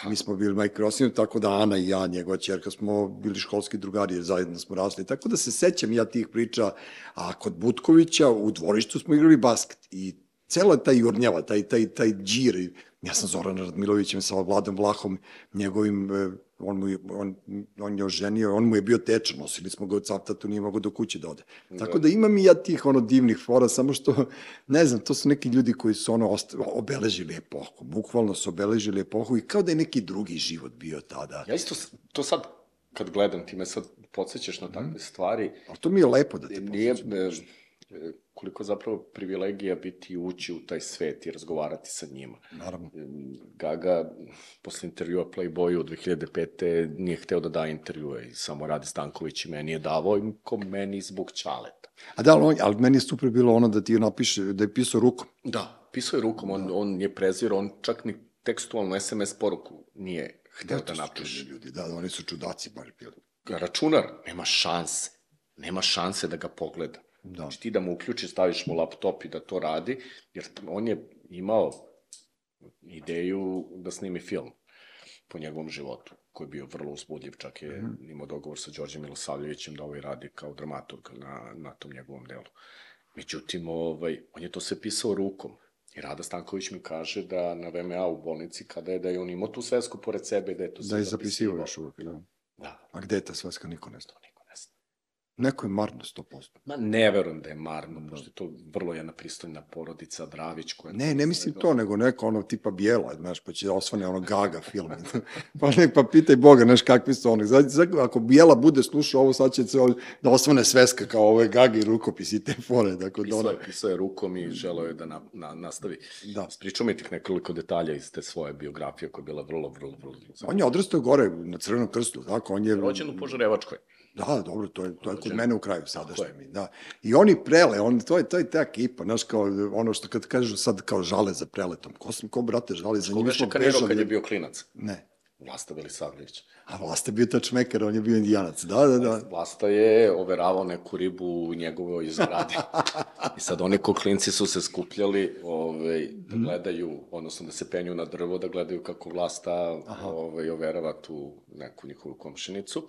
S1: Mi smo bili majke Rosinu, tako da Ana i ja, njegova čerka, smo bili školski drugari, zajedno smo rasli. Tako da se sećam ja tih priča, a kod Butkovića u dvorištu smo igrali basket i cela ta jurnjava, taj, taj, taj džir, ja sam Zoran Radmilovićem sa Vladom Vlahom, njegovim, e, on, mu je, on, on je oženio, on mu je bio tečan, nosili smo ga od Caftatu, nije mogao do kuće da ode. Tako da imam i ja tih ono divnih fora, samo što, ne znam, to su neki ljudi koji su ono osta, obeležili epohu, bukvalno su obeležili epohu i kao da je neki drugi život bio tada.
S3: Ja isto, to sad, kad gledam, ti me sad podsjećaš na takve stvari,
S1: A to mi je lepo da te
S3: nije,
S1: posjećam.
S3: Koliko zapravo privilegija biti i ući u taj svet i razgovarati sa njima.
S1: Naravno.
S3: Gaga, posle intervjua Playboyu 2005. nije hteo da da intervjue i samo Rade Stanković i meni je davao im ko meni zbog čaleta.
S1: A da, ali, ali meni je super bilo ono da ti napiše, da je pisao rukom.
S3: Da, pisao je rukom, on, on je prezirao, on čak ni tekstualnu SMS poruku nije hteo da
S1: su
S3: napiše.
S1: ljudi, da, da, oni su čudaci baš bili.
S3: računar, nema šanse. Nema šanse da ga pogleda.
S1: Da.
S3: Znači ti da mu uključiš, staviš mu laptop i da to radi, jer on je imao ideju da snimi film po njegovom životu, koji je bio vrlo uzbudljiv, čak je mm -hmm. imao dogovor sa Đorđem Milosavljevićem da ovaj radi kao dramaturg na, na tom njegovom delu. Međutim, ovaj, on je to sve pisao rukom. I Rada Stanković mi kaže da na VMA u bolnici, kada je da je on imao tu svesku pored sebe, da je to
S1: Da
S3: sve
S1: je zapisivao još uvek, da.
S3: Da,
S1: A gde je ta sveska, niko ne zna.
S3: to niko ne zna.
S1: Neko je marno 100%.
S3: Ma ne verujem da je marno, pošto je to vrlo jedna pristojna porodica Dravić koja...
S1: Ne, ne mislim to, nego neko ono tipa bijela, znaš, pa će osvane ono gaga film. pa nek pa pitaj Boga, znaš, kakvi su oni. Znači, ako bijela bude slušao ovo, sad će se ovdje da osvane sveska kao ove gagi rukopis i te fore. Dakle, da
S3: Pisao
S1: ona,
S3: je, pisao je rukom i želeo je da na, na, nastavi.
S1: da.
S3: Spričao mi tih nekoliko detalja iz te svoje biografije koja je bila vrlo, vrlo, vrlo...
S1: On je odrastao gore na Crvenom krstu, tako? On je...
S3: Rođen u Požarevačkoj.
S1: Da, dobro, to je, to je kod mene u kraju sadašnje
S3: je.
S1: mi, da. I oni prele, on, to je, to je ta ekipa, znaš, kao ono što kad kažu sad kao žale za preletom. Ko sam, ko brate žali za njim?
S3: Šikanirao
S1: bežali-
S3: kad je bio klinac?
S1: Ne.
S3: Vlasta Belisavljević.
S1: A vlast je bio tačmeker, on je bio indijanac, da, da, da.
S3: Vlasta je overavao neku ribu u njegovoj zgradi. I sad oni ko klinci su se skupljali ovaj, da gledaju, odnosno da se penju na drvo, da gledaju kako Vlasta ovaj, overava tu neku njihovu komšinicu.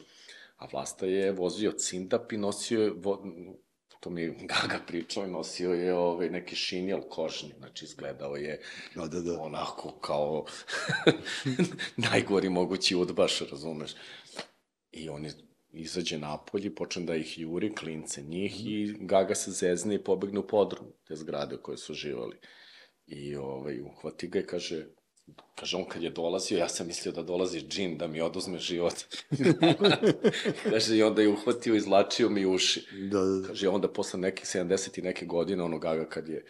S3: A Vlasta je vozio cindap i nosio je, vo, to mi je Gaga pričao, nosio je ovaj, neki šinjel kožni, znači izgledao je
S1: Da, da, da.
S3: onako kao najgori mogući udbaš, razumeš. I on je izađe napolje, počne da ih juri, klince njih i Gaga se zezne i pobegne u podrum te zgrade u kojoj su živali. I ovaj, uhvati ga i kaže, kaže on kad je dolazio, ja sam mislio da dolazi džin da mi oduzme život. kaže i onda je uhvatio, izlačio mi uši.
S1: Da, da, da.
S3: Kaže, onda posle nekih 70 i neke godine, ono Gaga kad je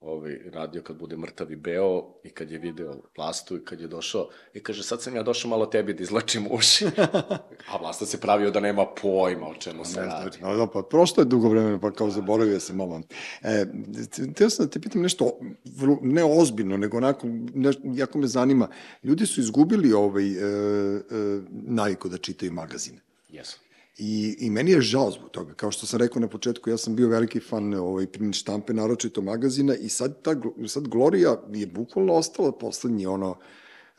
S3: ovaj, radio kad bude mrtav i beo i kad je video Vlastu i kad je došao i kaže sad sam ja došao malo tebi da izlačim uši. A Vlasta se pravio da nema pojma o čemu se
S1: Ne
S3: radi.
S1: znam, da, pa prošlo je dugo vremena, pa kao zaboravio sam moment. E, te- teo sam da te pitam nešto, ne ozbiljno, nego onako, ne, jako me zanima. Ljudi su izgubili ovaj, e, e, naviku da čitaju magazine.
S3: Jesu.
S1: I, I meni je žao zbog toga. Kao što sam rekao na početku, ja sam bio veliki fan ovaj, print štampe, naročito magazina i sad, ta, sad Gloria je bukvalno ostala poslednji ono,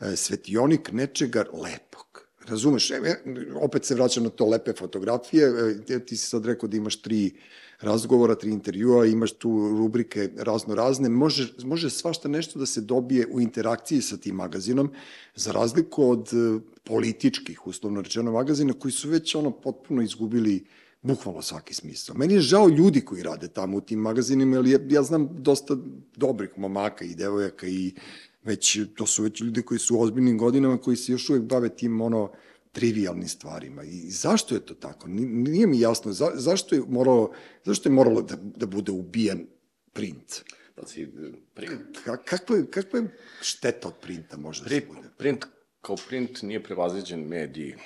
S1: e, svetionik nečega lepog. Razumeš, e, e, opet se vraćam na to lepe fotografije, e, ti- ti si sad rekao da imaš tri razgovora, tri intervjua, imaš tu rubrike razno razne, može, može svašta nešto da se dobije u interakciji sa tim magazinom, za razliku od e, političkih, uslovno rečeno, magazina koji su već ono potpuno izgubili bukvalno svaki smisao. Meni je žao ljudi koji rade tamo u tim magazinima, jer ja, ja znam dosta dobrih momaka i devojaka i već, to su već ljudi koji su u ozbiljnim godinama, koji se još uvek bave tim ono, trivialnim stvarima. I zašto je to tako? Ni- Nije mi jasno. Za, zašto, je moralo, zašto je moralo da, da bude ubijen print?
S3: Pa si, print,
S1: Ka, kakva, je, kakva je šteta od printa može da se
S3: print,
S1: bude?
S3: print, kao print nije prevaziđen medij. E,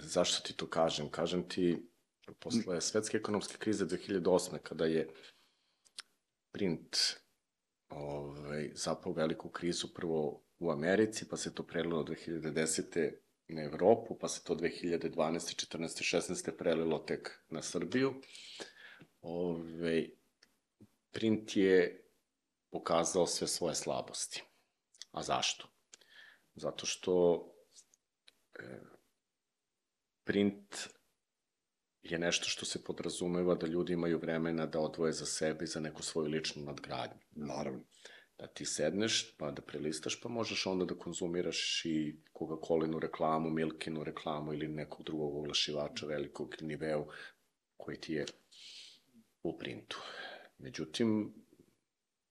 S3: Zašto ti to kažem? Kažem ti, posle svetske ekonomske krize 2008. kada je print ovaj, zapao veliku krizu prvo u Americi, pa se to prelilo 2010. na Evropu, pa se to 2012. 14. 16. prelilo tek na Srbiju. Ove, print je pokazao sve svoje slabosti. A zašto? Zato što e, print je nešto što se podrazumeva da ljudi imaju vremena da odvoje za sebe i za neku svoju ličnu nadgradnju.
S1: Naravno.
S3: Da ti sedneš, pa da prelistaš, pa možeš onda da konzumiraš i Coca-Colinu reklamu, Milkinu reklamu ili nekog drugog oglašivača velikog niveu koji ti je u printu. Međutim,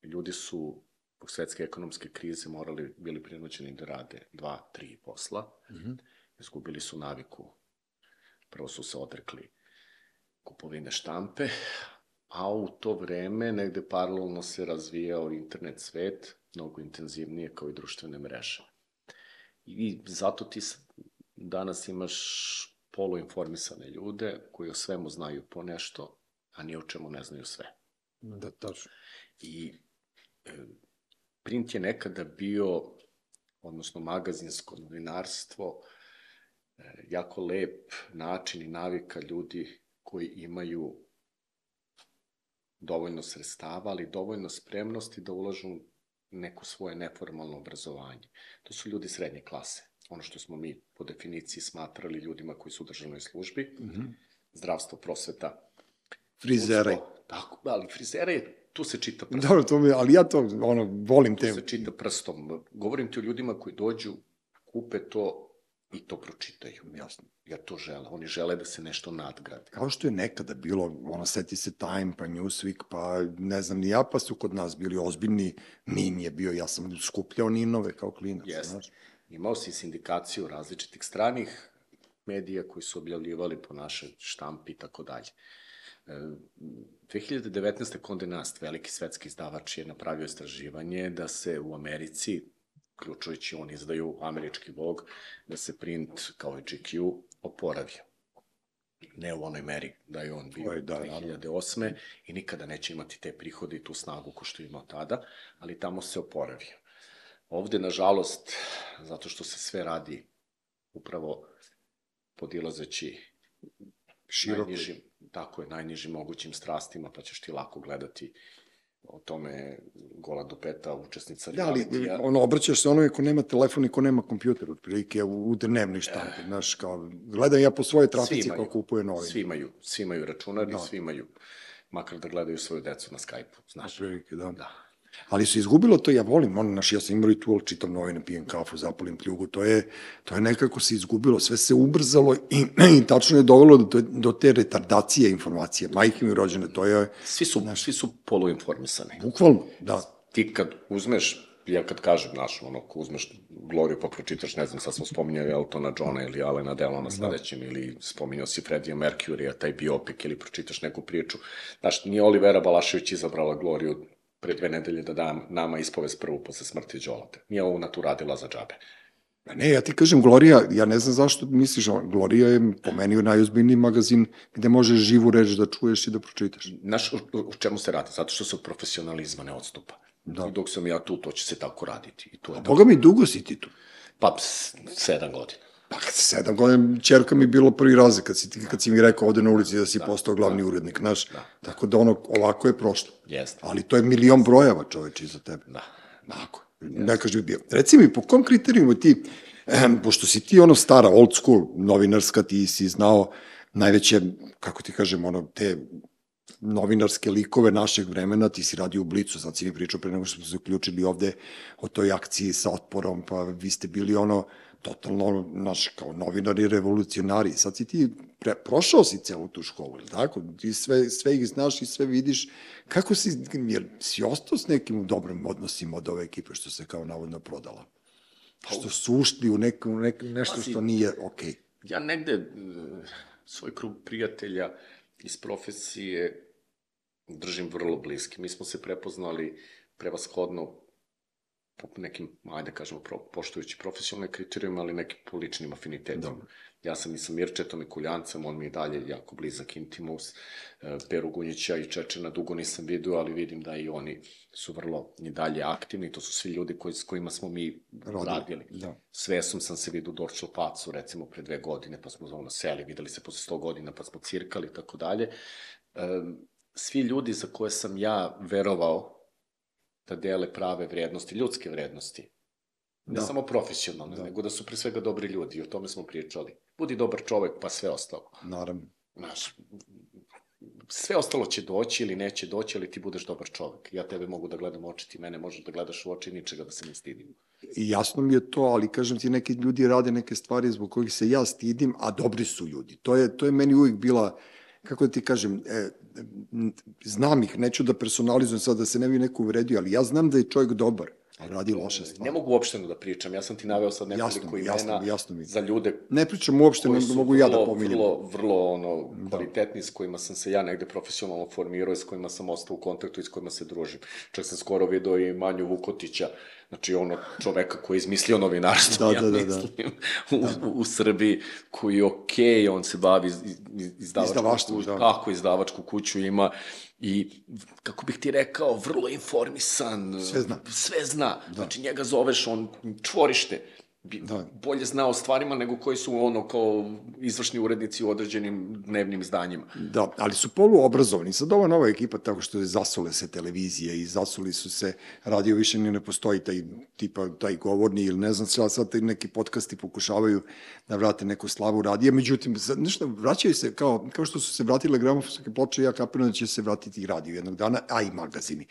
S3: ljudi su zbog svetske ekonomske krize morali, bili prinuđeni da rade dva, tri posla. Mm -hmm. Izgubili su naviku. Prvo su se odrekli kupovine štampe, a u to vreme negde paralelno se razvijao internet svet, mnogo intenzivnije kao i društvene mreže. I zato ti danas imaš poluinformisane ljude koji o svemu znaju po nešto, a ni o čemu ne znaju sve.
S1: Da, tačno.
S3: I e, print je nekada bio, odnosno magazinsko novinarstvo, e, jako lep način i navika ljudi koji imaju dovoljno sredstava, ali dovoljno spremnosti da ulažu neko svoje neformalno obrazovanje. To su ljudi srednje klase. Ono što smo mi po definiciji smatrali ljudima koji su u državnoj službi, mm -hmm. zdravstvo, prosveta,
S1: Frizere.
S3: Tako, ali frizera je, tu se čita prstom.
S1: Dobro, to mi, ali ja to, ono, volim
S3: Tu
S1: te.
S3: se čita prstom. Govorim ti o ljudima koji dođu, kupe to i to pročitaju. Jasno. Jer to žele. Oni žele da se nešto nadgradi.
S1: Kao što je nekada bilo, ono, seti se Time, pa Newsweek, pa ne znam ni ja, pa su kod nas bili ozbiljni, Nin je bio, ja sam skupljao Ninove kao klinac,
S3: Jeste.
S1: znaš.
S3: Imao si sindikaciju različitih stranih medija koji su objavljivali po našoj štampi i tako dalje. E, 2019. Condé Nast, veliki svetski izdavač, je napravio istraživanje da se u Americi, ključujući on izdaju američki Vogue, da se print kao i GQ oporavio. Ne u onoj meri da je on bio
S1: Oj, da,
S3: 2008. i nikada neće imati te prihode i tu snagu ko što je imao tada, ali tamo se oporavio. Ovde, nažalost, zato što se sve radi upravo podilazeći
S1: Široko.
S3: najnižim, tako je, najnižim mogućim strastima, pa ćeš ti lako gledati o tome gola do peta učesnica
S1: Da, ali
S3: realitija.
S1: ono, obraćaš se onome ko nema telefon i ko nema kompjuter, otprilike u, u dnevnoj štampi, znaš, kao, gledam ja po svojoj trafici kao kupuje novine.
S3: Svi imaju, svi imaju računar
S1: Da.
S3: i svi imaju, makar da gledaju svoju decu na Skype-u, znaš.
S1: Otprilike, da.
S3: Da.
S1: Ali su izgubilo to, ja volim, ono, naš, ja sam imao ritual, čitam novine, pijem kafu, zapalim pljugu, to je, to je nekako se izgubilo, sve se ubrzalo i, i tačno je dovelo do, do te retardacije informacije. Majke mi rođene, to je,
S3: Svi su, svi su poluinformisani.
S1: bukvalno, da,
S3: ti kad uzmeš, ja kad kažem, znaš, ono, ako uzmeš Gloriju pa pročitaš, ne znam, sad smo spominjali Eltona Johna ili Alena Delona sledećem, ili spominjao si Freddie Mercury-a, taj biopik, ili pročitaš neku priču. Znaš, nije Olivera Balašević izabrala Gloriju pre dve nedelje da da nama ispovest prvu posle smrti Đolata. Nije ovo tu radila za džabe.
S1: Pa Ne, ja ti kažem, Glorija, ja ne znam zašto misliš, ono, Glorija je po meni najozbiljniji magazin gde možeš živu reč da čuješ i da pročitaš.
S3: Znaš, u, u čemu se radi? Zato što se od profesionalizma ne odstupa.
S1: Da.
S3: I dok sam ja tu, to će se tako raditi. I to je
S1: Boga mi, dugo si ti tu.
S3: Pa, sedam godina.
S1: Pa kad sedam godina, čerka mi je bilo prvi razred, kad si, kad si mi rekao ovde na ulici da si postao glavni urednik, znaš, tako da ono, ovako je prošlo.
S3: Jeste.
S1: Ali to je milion brojeva čoveče iza tebe.
S3: Da.
S1: Tako. Ne kaži bi bio. Reci mi, po kom kriterijumu ti, ehm, pošto si ti ono stara, old school, novinarska, ti si znao najveće, kako ti kažem, ono, te novinarske likove našeg vremena, ti si radio u Blicu, sad si mi pričao pre nego što smo se uključili ovde o toj akciji sa otporom, pa vi ste bili ono, totalno, naš, kao novinari, revolucionari. Sad si ti pre, prošao si celu tu školu, ili tako? Ti sve, sve ih znaš i sve vidiš. Kako si, jer si ostao s nekim u dobrim odnosima od ove ekipe što se kao navodno prodala? Što su ušli u neko, neko, nešto
S3: Pazi.
S1: što nije okej.
S3: Ja negde e, svoj krug prijatelja iz profesije držim vrlo bliski. Mi smo se prepoznali prevashodno po nekim, ajde kažemo, pro, poštujući profesionalne kriterijume, ali nekim po ličnim afinitetima.
S1: Dobro.
S3: Ja sam i sa Mirčetom i Kuljancem, on mi je dalje jako blizak intimus. E, Peru Gunjića i Čečena dugo nisam vidio, ali vidim da i oni su vrlo i dalje aktivni. To su svi ljudi koji, s kojima smo mi
S1: Radili,
S3: radili.
S1: da.
S3: S Vesom sam se vidio Dorčel Pacu, recimo, pre dve godine, pa smo ono seli, videli se posle 100 godina, pa smo cirkali i tako dalje. Svi ljudi za koje sam ja verovao da dele prave vrednosti, ljudske vrednosti, ne
S1: Da.
S3: samo profesionalne,
S1: Da.
S3: nego da su pre svega dobri ljudi, i o tome smo pričali. Budi dobar čovek, pa sve ostalo.
S1: Naravno.
S3: Znaš, sve ostalo će doći ili neće doći, ali ti budeš dobar čovek. Ja tebe mogu da gledam u oči, ti mene možeš da gledaš u oči, ničega da se ne stidim.
S1: I jasno mi je to, ali kažem ti, neki ljudi rade neke stvari zbog kojih se ja stidim, a dobri su ljudi. To je, to je meni uvijek bila, kako da ti kažem, e, znam ih, neću da personalizujem sad da se ne bi neko uvredio, ali ja znam da je čovjek dobar, a radi loše stvari.
S3: Ne mogu uopšteno da pričam, ja sam ti naveo sad nekoliko
S1: Jasno
S3: imena
S1: jasno jasno mi.
S3: za ljude
S1: Ne pričam uopšte,
S3: koji
S1: ne
S3: su
S1: mogu ja da
S3: vrlo,
S1: pominjem.
S3: vrlo, vrlo ono, kvalitetni, s kojima sam se ja negde profesionalno formirao i s kojima sam ostao u kontaktu i s kojima se družim. Čak sam skoro video i Manju Vukotića, znači ono čoveka koji je izmislio novinarstvo,
S1: Da,
S3: ja
S1: da, da, da.
S3: mislim, u, u Srbiji, koji je okej, on se bavi iz, iz, izdavačku kuću,
S1: da.
S3: tako, izdavačku kuću ima i, kako bih ti rekao, vrlo informisan.
S1: Sve zna.
S3: Sve zna. Znači, njega zoveš, on čvorište bi
S1: Da.
S3: bolje znao o stvarima nego koji su ono kao izvršni urednici u određenim dnevnim izdanjima.
S1: Da, ali su poluobrazovani. Sad ova nova ekipa, tako što je zasule se televizije i zasuli su se, radio više ni ne postoji taj, tipa, taj govorni ili ne znam sad ti neki podcasti pokušavaju da vrate neku slavu radija, međutim, sad, nešto, vraćaju se kao, kao što su se vratile gramofonske ploče, ja kapiram da će se vratiti i radio jednog dana, a i magazini.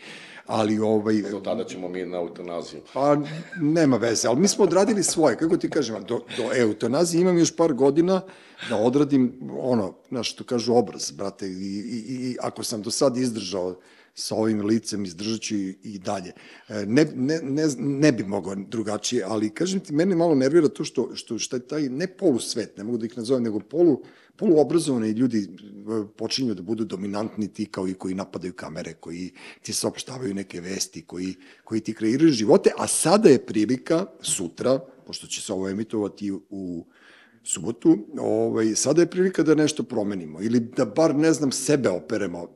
S1: Ali, ovaj,
S3: Do tada ćemo mi na eutanaziju.
S1: Pa, nema veze, ali mi smo odradili svoje, kako ti kažem, do, do eutanazije imam još par godina da odradim, ono, znaš, što kažu, obraz, brate, i, i, i ako sam do sad izdržao sa ovim licem, izdržat ću i, dalje. E, Ne, ne, ne, ne bi mogao drugačije, ali, kažem ti, mene malo nervira to što, što, što je taj, ne polusvet, ne mogu da ih nazovem, nego polu, poluobrazovani ljudi e, počinju da budu dominantni ti kao i koji napadaju kamere, koji ti saopštavaju neke vesti, koji, koji ti kreiraju živote, a sada je prilika, sutra, pošto će se ovo emitovati u subotu, ovaj, sada je prilika da nešto promenimo ili da bar, ne znam, sebe operemo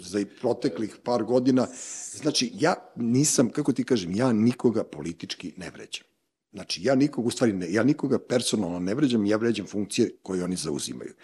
S1: za i proteklih par godina. Znači, ja nisam, kako ti kažem, ja nikoga politički ne vređam. Znači, ja nikog, u stvari, ne, ja nikoga personalno ne vređam, ja vređam funkcije koje oni zauzimaju.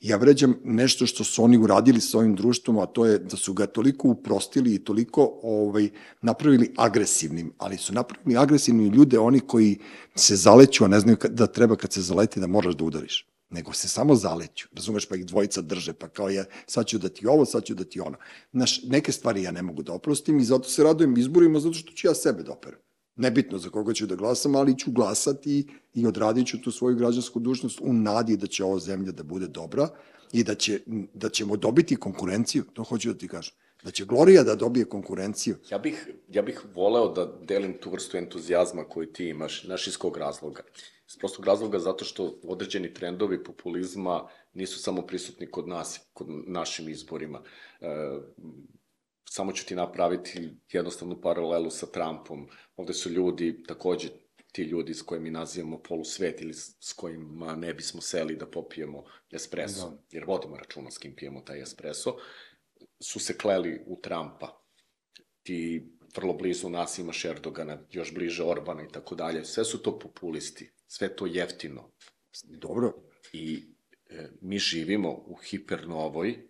S1: Ja vređam nešto što su oni uradili sa ovim društvom, a to je da su ga toliko uprostili i toliko ovaj, napravili agresivnim, ali su napravili agresivnim ljude oni koji se zaleću, a ne znaju da treba kad se zaleti da moraš da udariš nego se samo zaleću, razumeš, pa ih dvojica drže, pa kao ja, sad ću da ti ovo, sad ću da ti ono. Znaš, neke stvari ja ne mogu da oprostim i zato se radujem izborima, zato što ću ja sebe da operem. Nebitno za koga ću da glasam, ali ću glasati i odradit ću tu svoju građansku dužnost u nadi da će ova zemlja da bude dobra i da, će, da ćemo dobiti konkurenciju, to hoću da ti kažem. Da će Gloria da dobije konkurenciju.
S3: Ja bih, ja bih voleo da delim tu vrstu entuzijazma koju ti imaš, znaš iz kog razloga. Iz prostog razloga zato što određeni trendovi populizma nisu samo prisutni kod nas, kod našim izborima. E, samo ću ti napraviti jednostavnu paralelu sa Trumpom. Ovde su ljudi, takođe ti ljudi s kojim mi nazivamo polusvet ili s s kojima ne bismo seli da popijemo espresso, da. jer vodimo računa s kim pijemo taj espresso, su se kleli u Trumpa. Ti vrlo blizu nas imaš Erdogana, još bliže Orbana i tako dalje. Sve su to populisti, sve to jeftino.
S1: Dobro,
S3: I e, mi živimo u hipernovoj,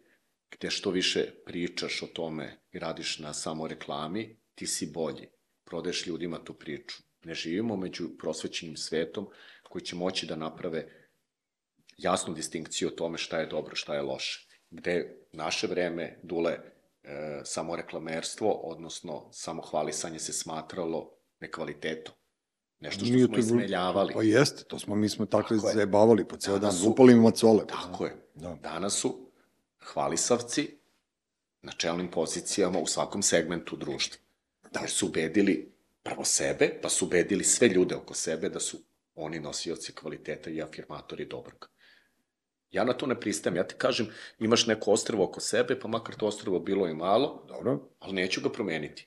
S3: gde što više pričaš o tome i radiš na samo reklami, ti si bolji. Prodaješ ljudima tu priču. Ne živimo među prosvećenim svetom koji će moći da naprave jasnu distinkciju o tome šta je dobro, šta je loše. Gde naše vreme, Dule, e, samo reklamerstvo, odnosno samo hvalisanje se smatralo nekvalitetom. Nešto što
S1: Nije
S3: smo
S1: to
S3: ismeljavali.
S1: Pa jeste, to smo, mi smo tako,
S3: Tako je.
S1: zajebavali po ceo dan, im macole.
S3: Tako je.
S1: Da.
S3: Danas su hvalisavci na čelnim pozicijama u svakom segmentu društva. Da. Jer su ubedili prvo sebe, pa su ubedili sve ljude oko sebe da su oni nosioci kvaliteta i afirmatori dobrog. Ja na to ne pristajem. Ja ti kažem, imaš neko ostrvo oko sebe, pa makar to ostrvo bilo i malo,
S1: Dobro.
S3: ali neću ga promeniti.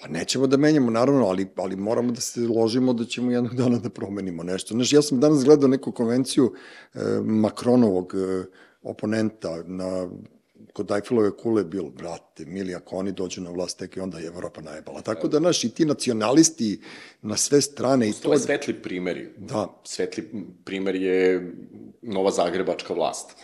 S1: Pa nećemo da menjamo, naravno, ali, ali moramo da se ložimo da ćemo jednog dana da promenimo nešto. Znaš, ja sam danas gledao neku konvenciju e, Makronovog e, oponenta na kod Eiffilove kule je bilo, brate, mili, ako oni dođu na vlast, tek i onda je Evropa najebala. Tako da, naš, i ti nacionalisti na sve strane i
S3: To svetli primeri.
S1: Da,
S3: Svetli primer je Nova Zagrebačka vlast.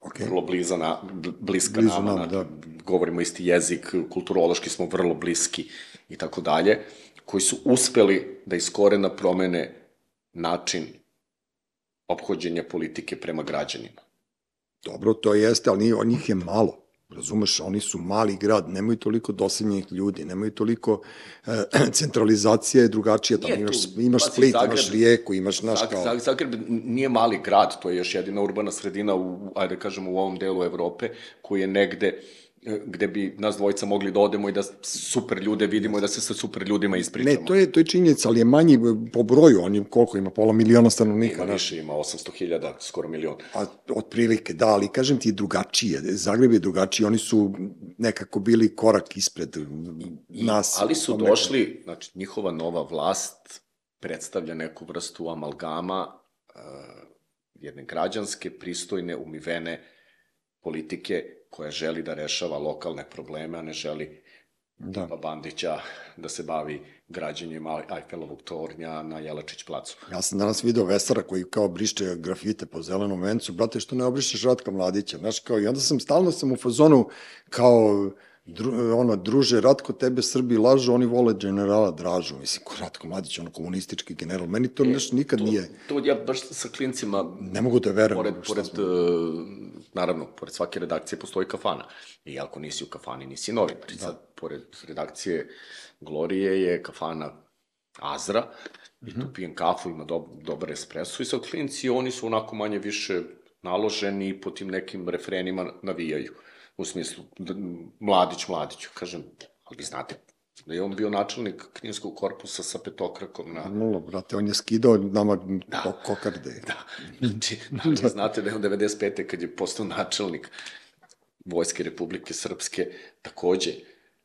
S1: okej.
S3: vrlo bliza na, bl- bliska
S1: Blizu
S3: nama,
S1: nama, da.
S3: govorimo isti jezik, kulturološki smo vrlo bliski i tako dalje, koji su uspeli da iz korena promene način obhođenja politike prema građanima.
S1: Dobro, to jeste, ali nije, njih je malo. Razumeš, oni su mali grad, nemaju toliko doseljenih ljudi, nemaju toliko e, centralizacija je drugačija, tamo imaš, imaš
S3: pazi,
S1: Split,
S3: Zagreb-
S1: imaš Rijeku, imaš, znaš,
S3: Zag,
S1: kao...
S3: Zag, Zagreb nije mali grad, to je još jedina urbana sredina, u, ajde da kažemo, u ovom delu Evrope, koji je negde gde bi nas dvojica mogli da odemo i da super ljude vidimo i da se sa super ljudima ispričamo.
S1: Ne, to je, to je činjenica, ali je manji po broju, on je koliko ima, pola miliona stanovnika,
S3: Ima više, ima 800.000, skoro milion.
S1: A, otprilike, da, ali kažem ti drugačije. Zagreb je drugačiji, oni su nekako bili korak ispred nas.
S3: Ali su
S1: tom nekom-
S3: došli, znači njihova nova vlast predstavlja neku vrstu amalgama uh, jedne građanske, pristojne, umivene politike koja želi da rešava lokalne probleme, a ne želi
S1: Da.
S3: pa Bandića da se bavi građenjem Ajfelovog tornja na Jelačić placu.
S1: Ja sam danas video Vesara koji kao briše grafite po zelenom vencu, brate, što ne obrišeš Ratka Mladića, znaš, kao, i onda sam, stalno sam u fazonu, kao, dru, ono, druže, Ratko, tebe Srbi lažu, oni vole generala Dražu, mislim, ko Ratko Mladić, ono, komunistički general, meni to nešto nikad
S3: To,
S1: nije,
S3: to ja baš sa klincima
S1: ne mogu da verujem.
S3: pored, pored,
S1: smo-
S3: uh, naravno, pored svake redakcije postoji kafana. I ako nisi u kafani, nisi novinar. I sad, pored redakcije Glorije je kafana Azra, i
S1: Mhm.
S3: tu pijem kafu, ima dob, dobar espresso, i sad klinci, oni su onako manje više naloženi i po tim nekim refrenima navijaju. U smislu, mladić, mladić. Kažem, ali vi znate da je on bio načelnik knjinskog korpusa sa petokrakom na,
S1: Normalno, brate, on je skidao nama da. kokarde.
S3: Da. Znači, da. znate da je on 95. kad je postao načelnik Vojske Republike Srpske, takođe,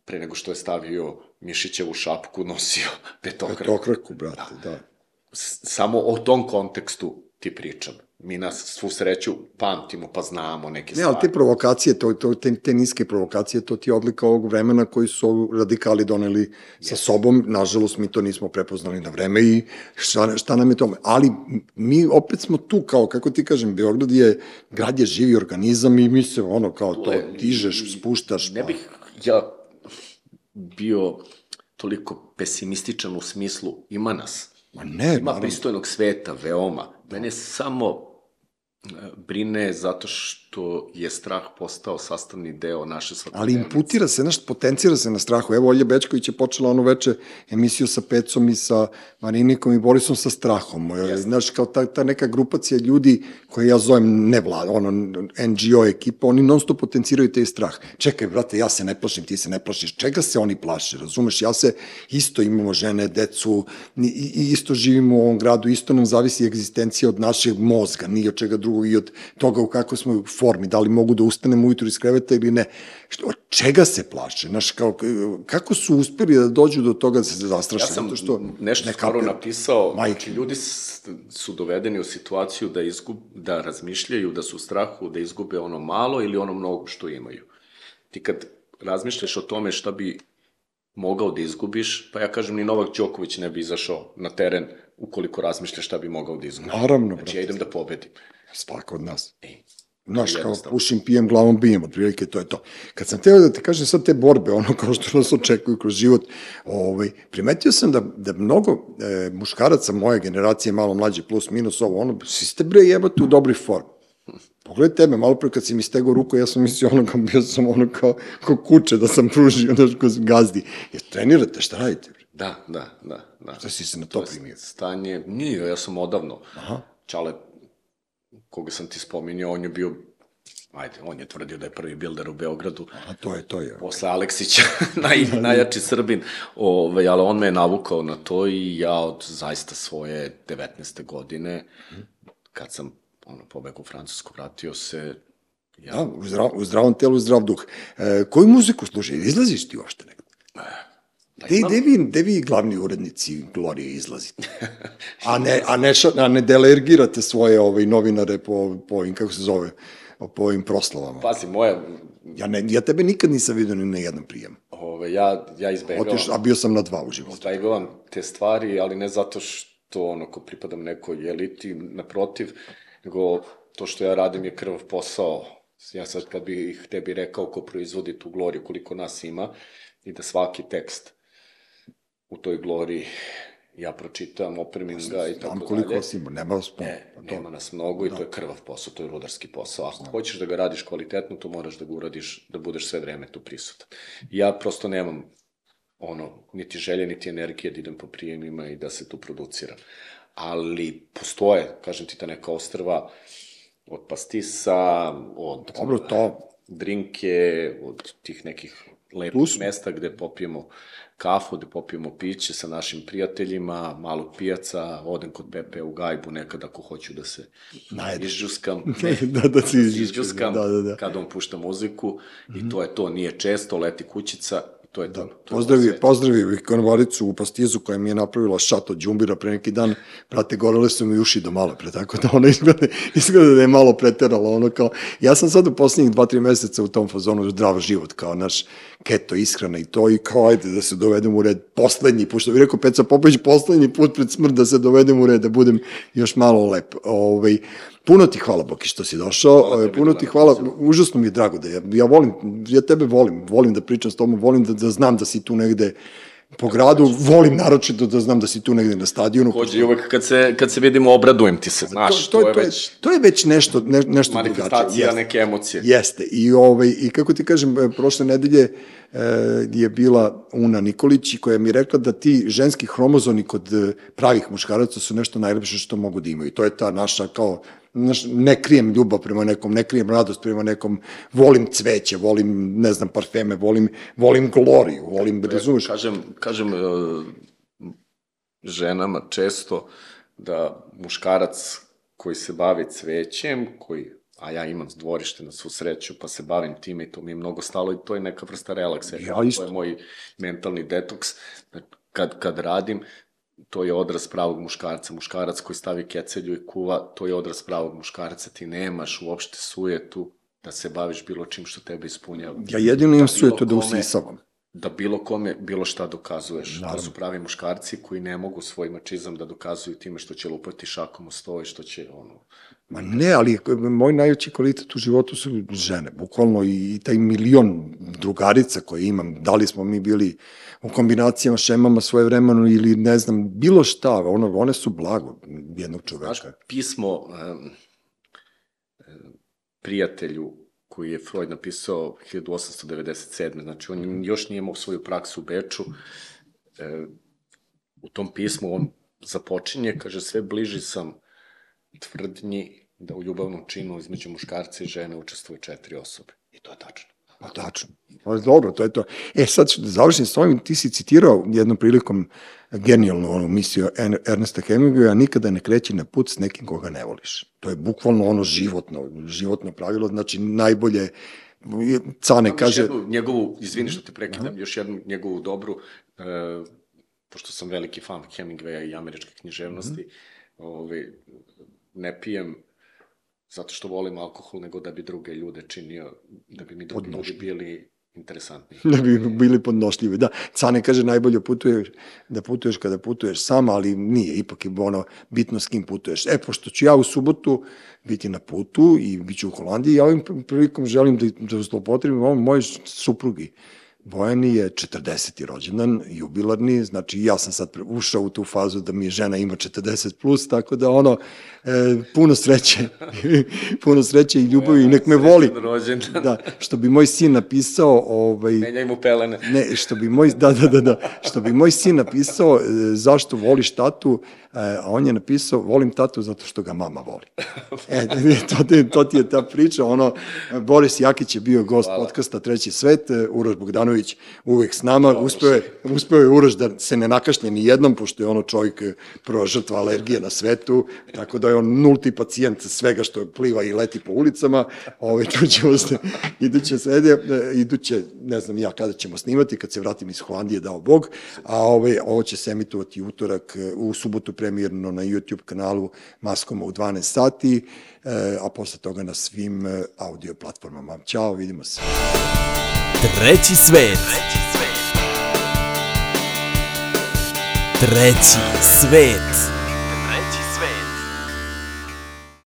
S3: pre nego što je stavio Mišićevu šapku, nosio petokrak.
S1: Petokraku, brate, da. da.
S3: Samo o tom kontekstu ti pričam. Mi nas svu sreću pamtimo, pa znamo neke
S1: Ne,
S3: stvari.
S1: ali te provokacije, to, to, te, te niske provokacije, to ti je odlika ovog vremena koji su radikali doneli sa sobom. Nažalost, mi to nismo prepoznali na vreme i šta, šta nam je tome. Ali mi opet smo tu, kao, kako ti kažem, Beograd je, grad je živi organizam i mi se ono, kao to,
S3: Tule,
S1: dižeš, spuštaš.
S3: Ne
S1: pa-
S3: bih ja bio toliko pesimističan u smislu ima nas.
S1: Ma ne,
S3: Ima
S1: naravno.
S3: pristojnog sveta, veoma. Mene samo brine zato što je strah postao sastavni deo naše
S1: Ali
S3: svakodnevnice.
S1: imputira se, znaš, potencira se na strahu. Evo, Olja Bečković je počela ono veče emisiju sa Pecom i sa Marinikom i Borisom sa strahom. Yes. Znaš, kao ta, ta neka grupacija ljudi koje ja zovem ne vlada, ono, NGO ekipa, oni non stop potenciraju taj strah. Čekaj, brate, ja se ne plašim, ti se ne plašiš. Čega se oni plaše, razumeš? Ja se isto imamo žene, decu, i, i isto živimo u ovom gradu, isto nam zavisi egzistencija od našeg mozga, ni od čega drugog i od toga u kakvoj smo formi, da li mogu da ustanem ujutru iz kreveta ili ne. Što, od čega se plaše? Znaš, kao, kako su uspeli da dođu do toga da se zastraše?
S3: Ja sam
S1: što
S3: nešto
S1: ne
S3: skoro napisao,
S1: Majke.
S3: znači ljudi su dovedeni u situaciju da, izgub, da razmišljaju, da su u strahu, da izgube ono malo ili ono mnogo što imaju. Ti kad razmišljaš o tome šta bi mogao da izgubiš, pa ja kažem ni Novak Đoković ne bi izašao na teren ukoliko razmišlja šta bi mogao da izgubi.
S1: Naravno,
S3: Znači
S1: brate.
S3: ja idem da pobedim.
S1: Svako od nas.
S3: E,
S1: Znaš, kao pušim, pijem, glavom bijem, otprilike to je to. Kad sam teo da ti kažem sad te borbe, ono kao što nas očekuju kroz život, ovaj, primetio sam da, da mnogo e, muškaraca moje generacije, malo mlađe, plus, minus, ovo, ono, svi ste bre jebate u dobroj formi. Pogledaj tebe, malo pre kad si mi stegao ruku, ja sam mislio ono kao, bio sam ono kao, kao kuće da sam pružio, znaš, kao gazdi. Jer trenirate, šta radite? bre?
S3: Da, da, da. da.
S1: Šta si se na to
S3: je
S1: primio?
S3: Stanje, nije, ja sam odavno.
S1: Aha.
S3: Čale, koga sam ti spominjao, on je bio, ajde, on je tvrdio da je prvi bilder u Beogradu,
S1: A to je, to je.
S3: posle Aleksića, naj, najjači Srbin, Ove, ali on me je navukao na to i ja od zaista svoje 19. godine, kad sam ono, pobegao u Francusku, vratio se, ja,
S1: Da, u, zdrav, u zdravom telu, zdrav duh. E, koju muziku slušaj? Izlaziš ti uopšte nekako?
S3: Da
S1: Gde,
S3: imam-
S1: gde, vi, gde vi glavni urednici Glorije izlazite? A ne, a ne, ša, a ne delegirate svoje ovaj, novinare po, po ovim, kako se zove, po ovim proslavama.
S3: pazi, moja,
S1: Ja, ne, ja tebe nikad nisam vidio ni na jedan prijem.
S3: ove, ja, ja izbegavam...
S1: Otiš, a bio sam na dva u životu.
S3: izbegavam te stvari, ali ne zato što ono, ko pripadam nekoj eliti, naprotiv, nego to što ja radim je krv posao. Ja sad kad bih tebi rekao ko proizvodi tu gloriju, koliko nas ima, i da svaki tekst u toj gloriji ja pročitam, opremim ga i
S1: Znam
S3: tako
S1: koliko
S3: dalje.
S1: vas ima, nema vas puno.
S3: Ne,
S1: Pa to-
S3: nema nas mnogo i to je krvav posao, to je rudarski posao. Ako hoćeš da ga radiš kvalitetno, to moraš da ga uradiš, da budeš sve vreme tu prisutan. Ja prosto nemam ono, niti želje, niti energije da idem po prijemima i da se tu producira. Ali postoje, kažem ti, ta neka ostrva od pastisa, od
S1: Dobro, to,
S3: drinke, od tih nekih lepih
S1: Plus-
S3: mesta gde popijemo kafu, gde popijemo piće sa našim prijateljima, malog pijaca, odem kod Pepe u gajbu nekad ako hoću da se
S1: Najedeš.
S3: izđuskam,
S1: da, da si
S3: izđuskam
S1: Da, da, da.
S3: kad on pušta muziku i to je to, nije često, leti kućica to je to. to je
S1: Pozdravi, pozdravi konvaricu u pastizu koja mi je napravila šat od džumbira pre neki dan. Brate, gorele su mi uši do malo pre, tako da ona izgleda, izgleda da je malo preterala. Ono kao, ja sam sad u poslednjih dva, tri meseca u tom fazonu zdrav život, kao naš, keto ishrana i to i kao ajde da se dovedem u red poslednji put, što bi rekao Peca Popović, poslednji put pred smrt da se dovedem u red, da budem još malo lep. Ovaj, puno ti hvala Boki što si došao,
S3: Hvala tebi,
S1: puno ti hvala,
S3: pozivu.
S1: užasno mi je drago da ja, ja volim, ja tebe volim, volim da pričam s tobom, volim da, da znam da si tu negde po gradu, volim naročito da znam da si tu negde na stadionu.
S3: Takođe, i uvek kad se, kad se vidimo, obradujem ti se, znaš, to, je već
S1: to je već nešto, ne, nešto drugačije.
S3: manifestacija neke emocije.
S1: Jeste. I, ovaj, I kako ti kažem, e, prošle nedelje e, je bila Una Nikolić i koja mi je rekla da ti ženski hromozoni kod e, pravih muškaraca su nešto najlepše što mogu da imaju. To je ta naša kao znaš, ne krijem ljubav prema nekom, ne krijem radost prema nekom, volim cveće, volim, ne znam, parfeme, volim, volim gloriju, volim, razumeš?
S3: Kažem, kažem e, ženama često da muškarac koji se bavi cvećem, koji a ja imam dvorište na svu sreću, pa se bavim time i to mi je mnogo stalo i to je neka vrsta relaksa.
S1: Ja isto.
S3: To je moj mentalni detoks. Kad, kad radim, to je odraz pravog muškarca. Muškarac koji stavi kecelju i kuva, to je odraz pravog muškarca. Ti nemaš uopšte sujetu da se baviš bilo čim što tebe ispunjava.
S1: Ja jedino imam
S3: Da
S1: sujetu da usisavam.
S3: da bilo kome bilo šta dokazuješ.
S1: Naravno.
S3: To su pravi muškarci koji ne mogu svoj mačizam da dokazuju time što će lupati šakom u sto i što će ono...
S1: Ma ne, ali moj najveći kvalitet u životu su žene, bukvalno i taj milion drugarica koje imam, da li smo mi bili u kombinacijama, šemama svoje vremeno ili ne znam, bilo šta, ono, one su blago jednog
S3: Znaš,
S1: čoveka.
S3: pismo um, prijatelju koji je Freud napisao 1897. Znači, on još nije imao svoju praksu u Beču. E, u tom pismu on započinje, kaže, sve bliži sam tvrdnji da u ljubavnom činu između muškarca i žene učestvuje četiri osobe. I to je tačno.
S1: Pa tačno. Pa dobro, to je to. E sad, da završim s ovim, ti si citirao jednom prilikom genijalnu onu misiju Ernesta Hemingwaya, nikada ne kreći na put s nekim koga ne voliš. To je bukvalno ono životno, životno pravilo, znači najbolje, Cane kaže,
S3: Još jednu njegovu, izvini što te prekidam, još jednu njegovu dobru, e, pošto sam veliki fan Hemingwaya i američke književnosti, ovaj, ne pijem zato što volim alkohol, nego da bi druge ljude činio, da bi mi drugi ljudi bili interesantni.
S1: da bi bili podnošljivi. Da, Cane kaže najbolje putuješ, da putuješ kada putuješ sam, ali nije, ipak je ono bitno s kim putuješ. E, pošto ću ja u subotu biti na putu i bit ću u Holandiji, ja ovim prilikom želim da, da zlopotrebim ovo moje suprugi. Bojani je 40. rođendan, jubilarni, znači ja sam sad ušao u tu fazu da mi žena ima 40 plus, tako da ono, e, puno sreće, puno sreće i ljubavi nek me voli.
S3: Rođendan.
S1: Da, što bi moj sin napisao, ovaj,
S3: Menjaj mu pelene.
S1: Ne, što bi moj, da, da, da, da, što bi moj sin napisao e, zašto voliš tatu, a on je napisao volim tatu zato što ga mama voli. E, to, ti- to ti je ta priča, ono, Boris Jakić je bio gost
S3: Hvala.
S1: podcasta Treći svet, e, Uroš Bogdanović uvek s nama, uspeo je, uspeo je Uroš da se ne nakašlje ni jednom, pošto je ono čovjek e, prva žrtva alergije na svetu, tako da je on nulti pacijent svega što pliva i leti po ulicama, ove, čućemo se iduće srede, e, iduće, ne znam ja kada ćemo snimati, kad se vratim iz Holandije, dao Bog, a ove, ovo će se emitovati utorak, e, u subotu premijerno na YouTube kanalu Maskoma u 12 sati, e, a posle toga na svim e, audio platformama. Ćao, vidimo se.
S2: Treći svet. Treći svet.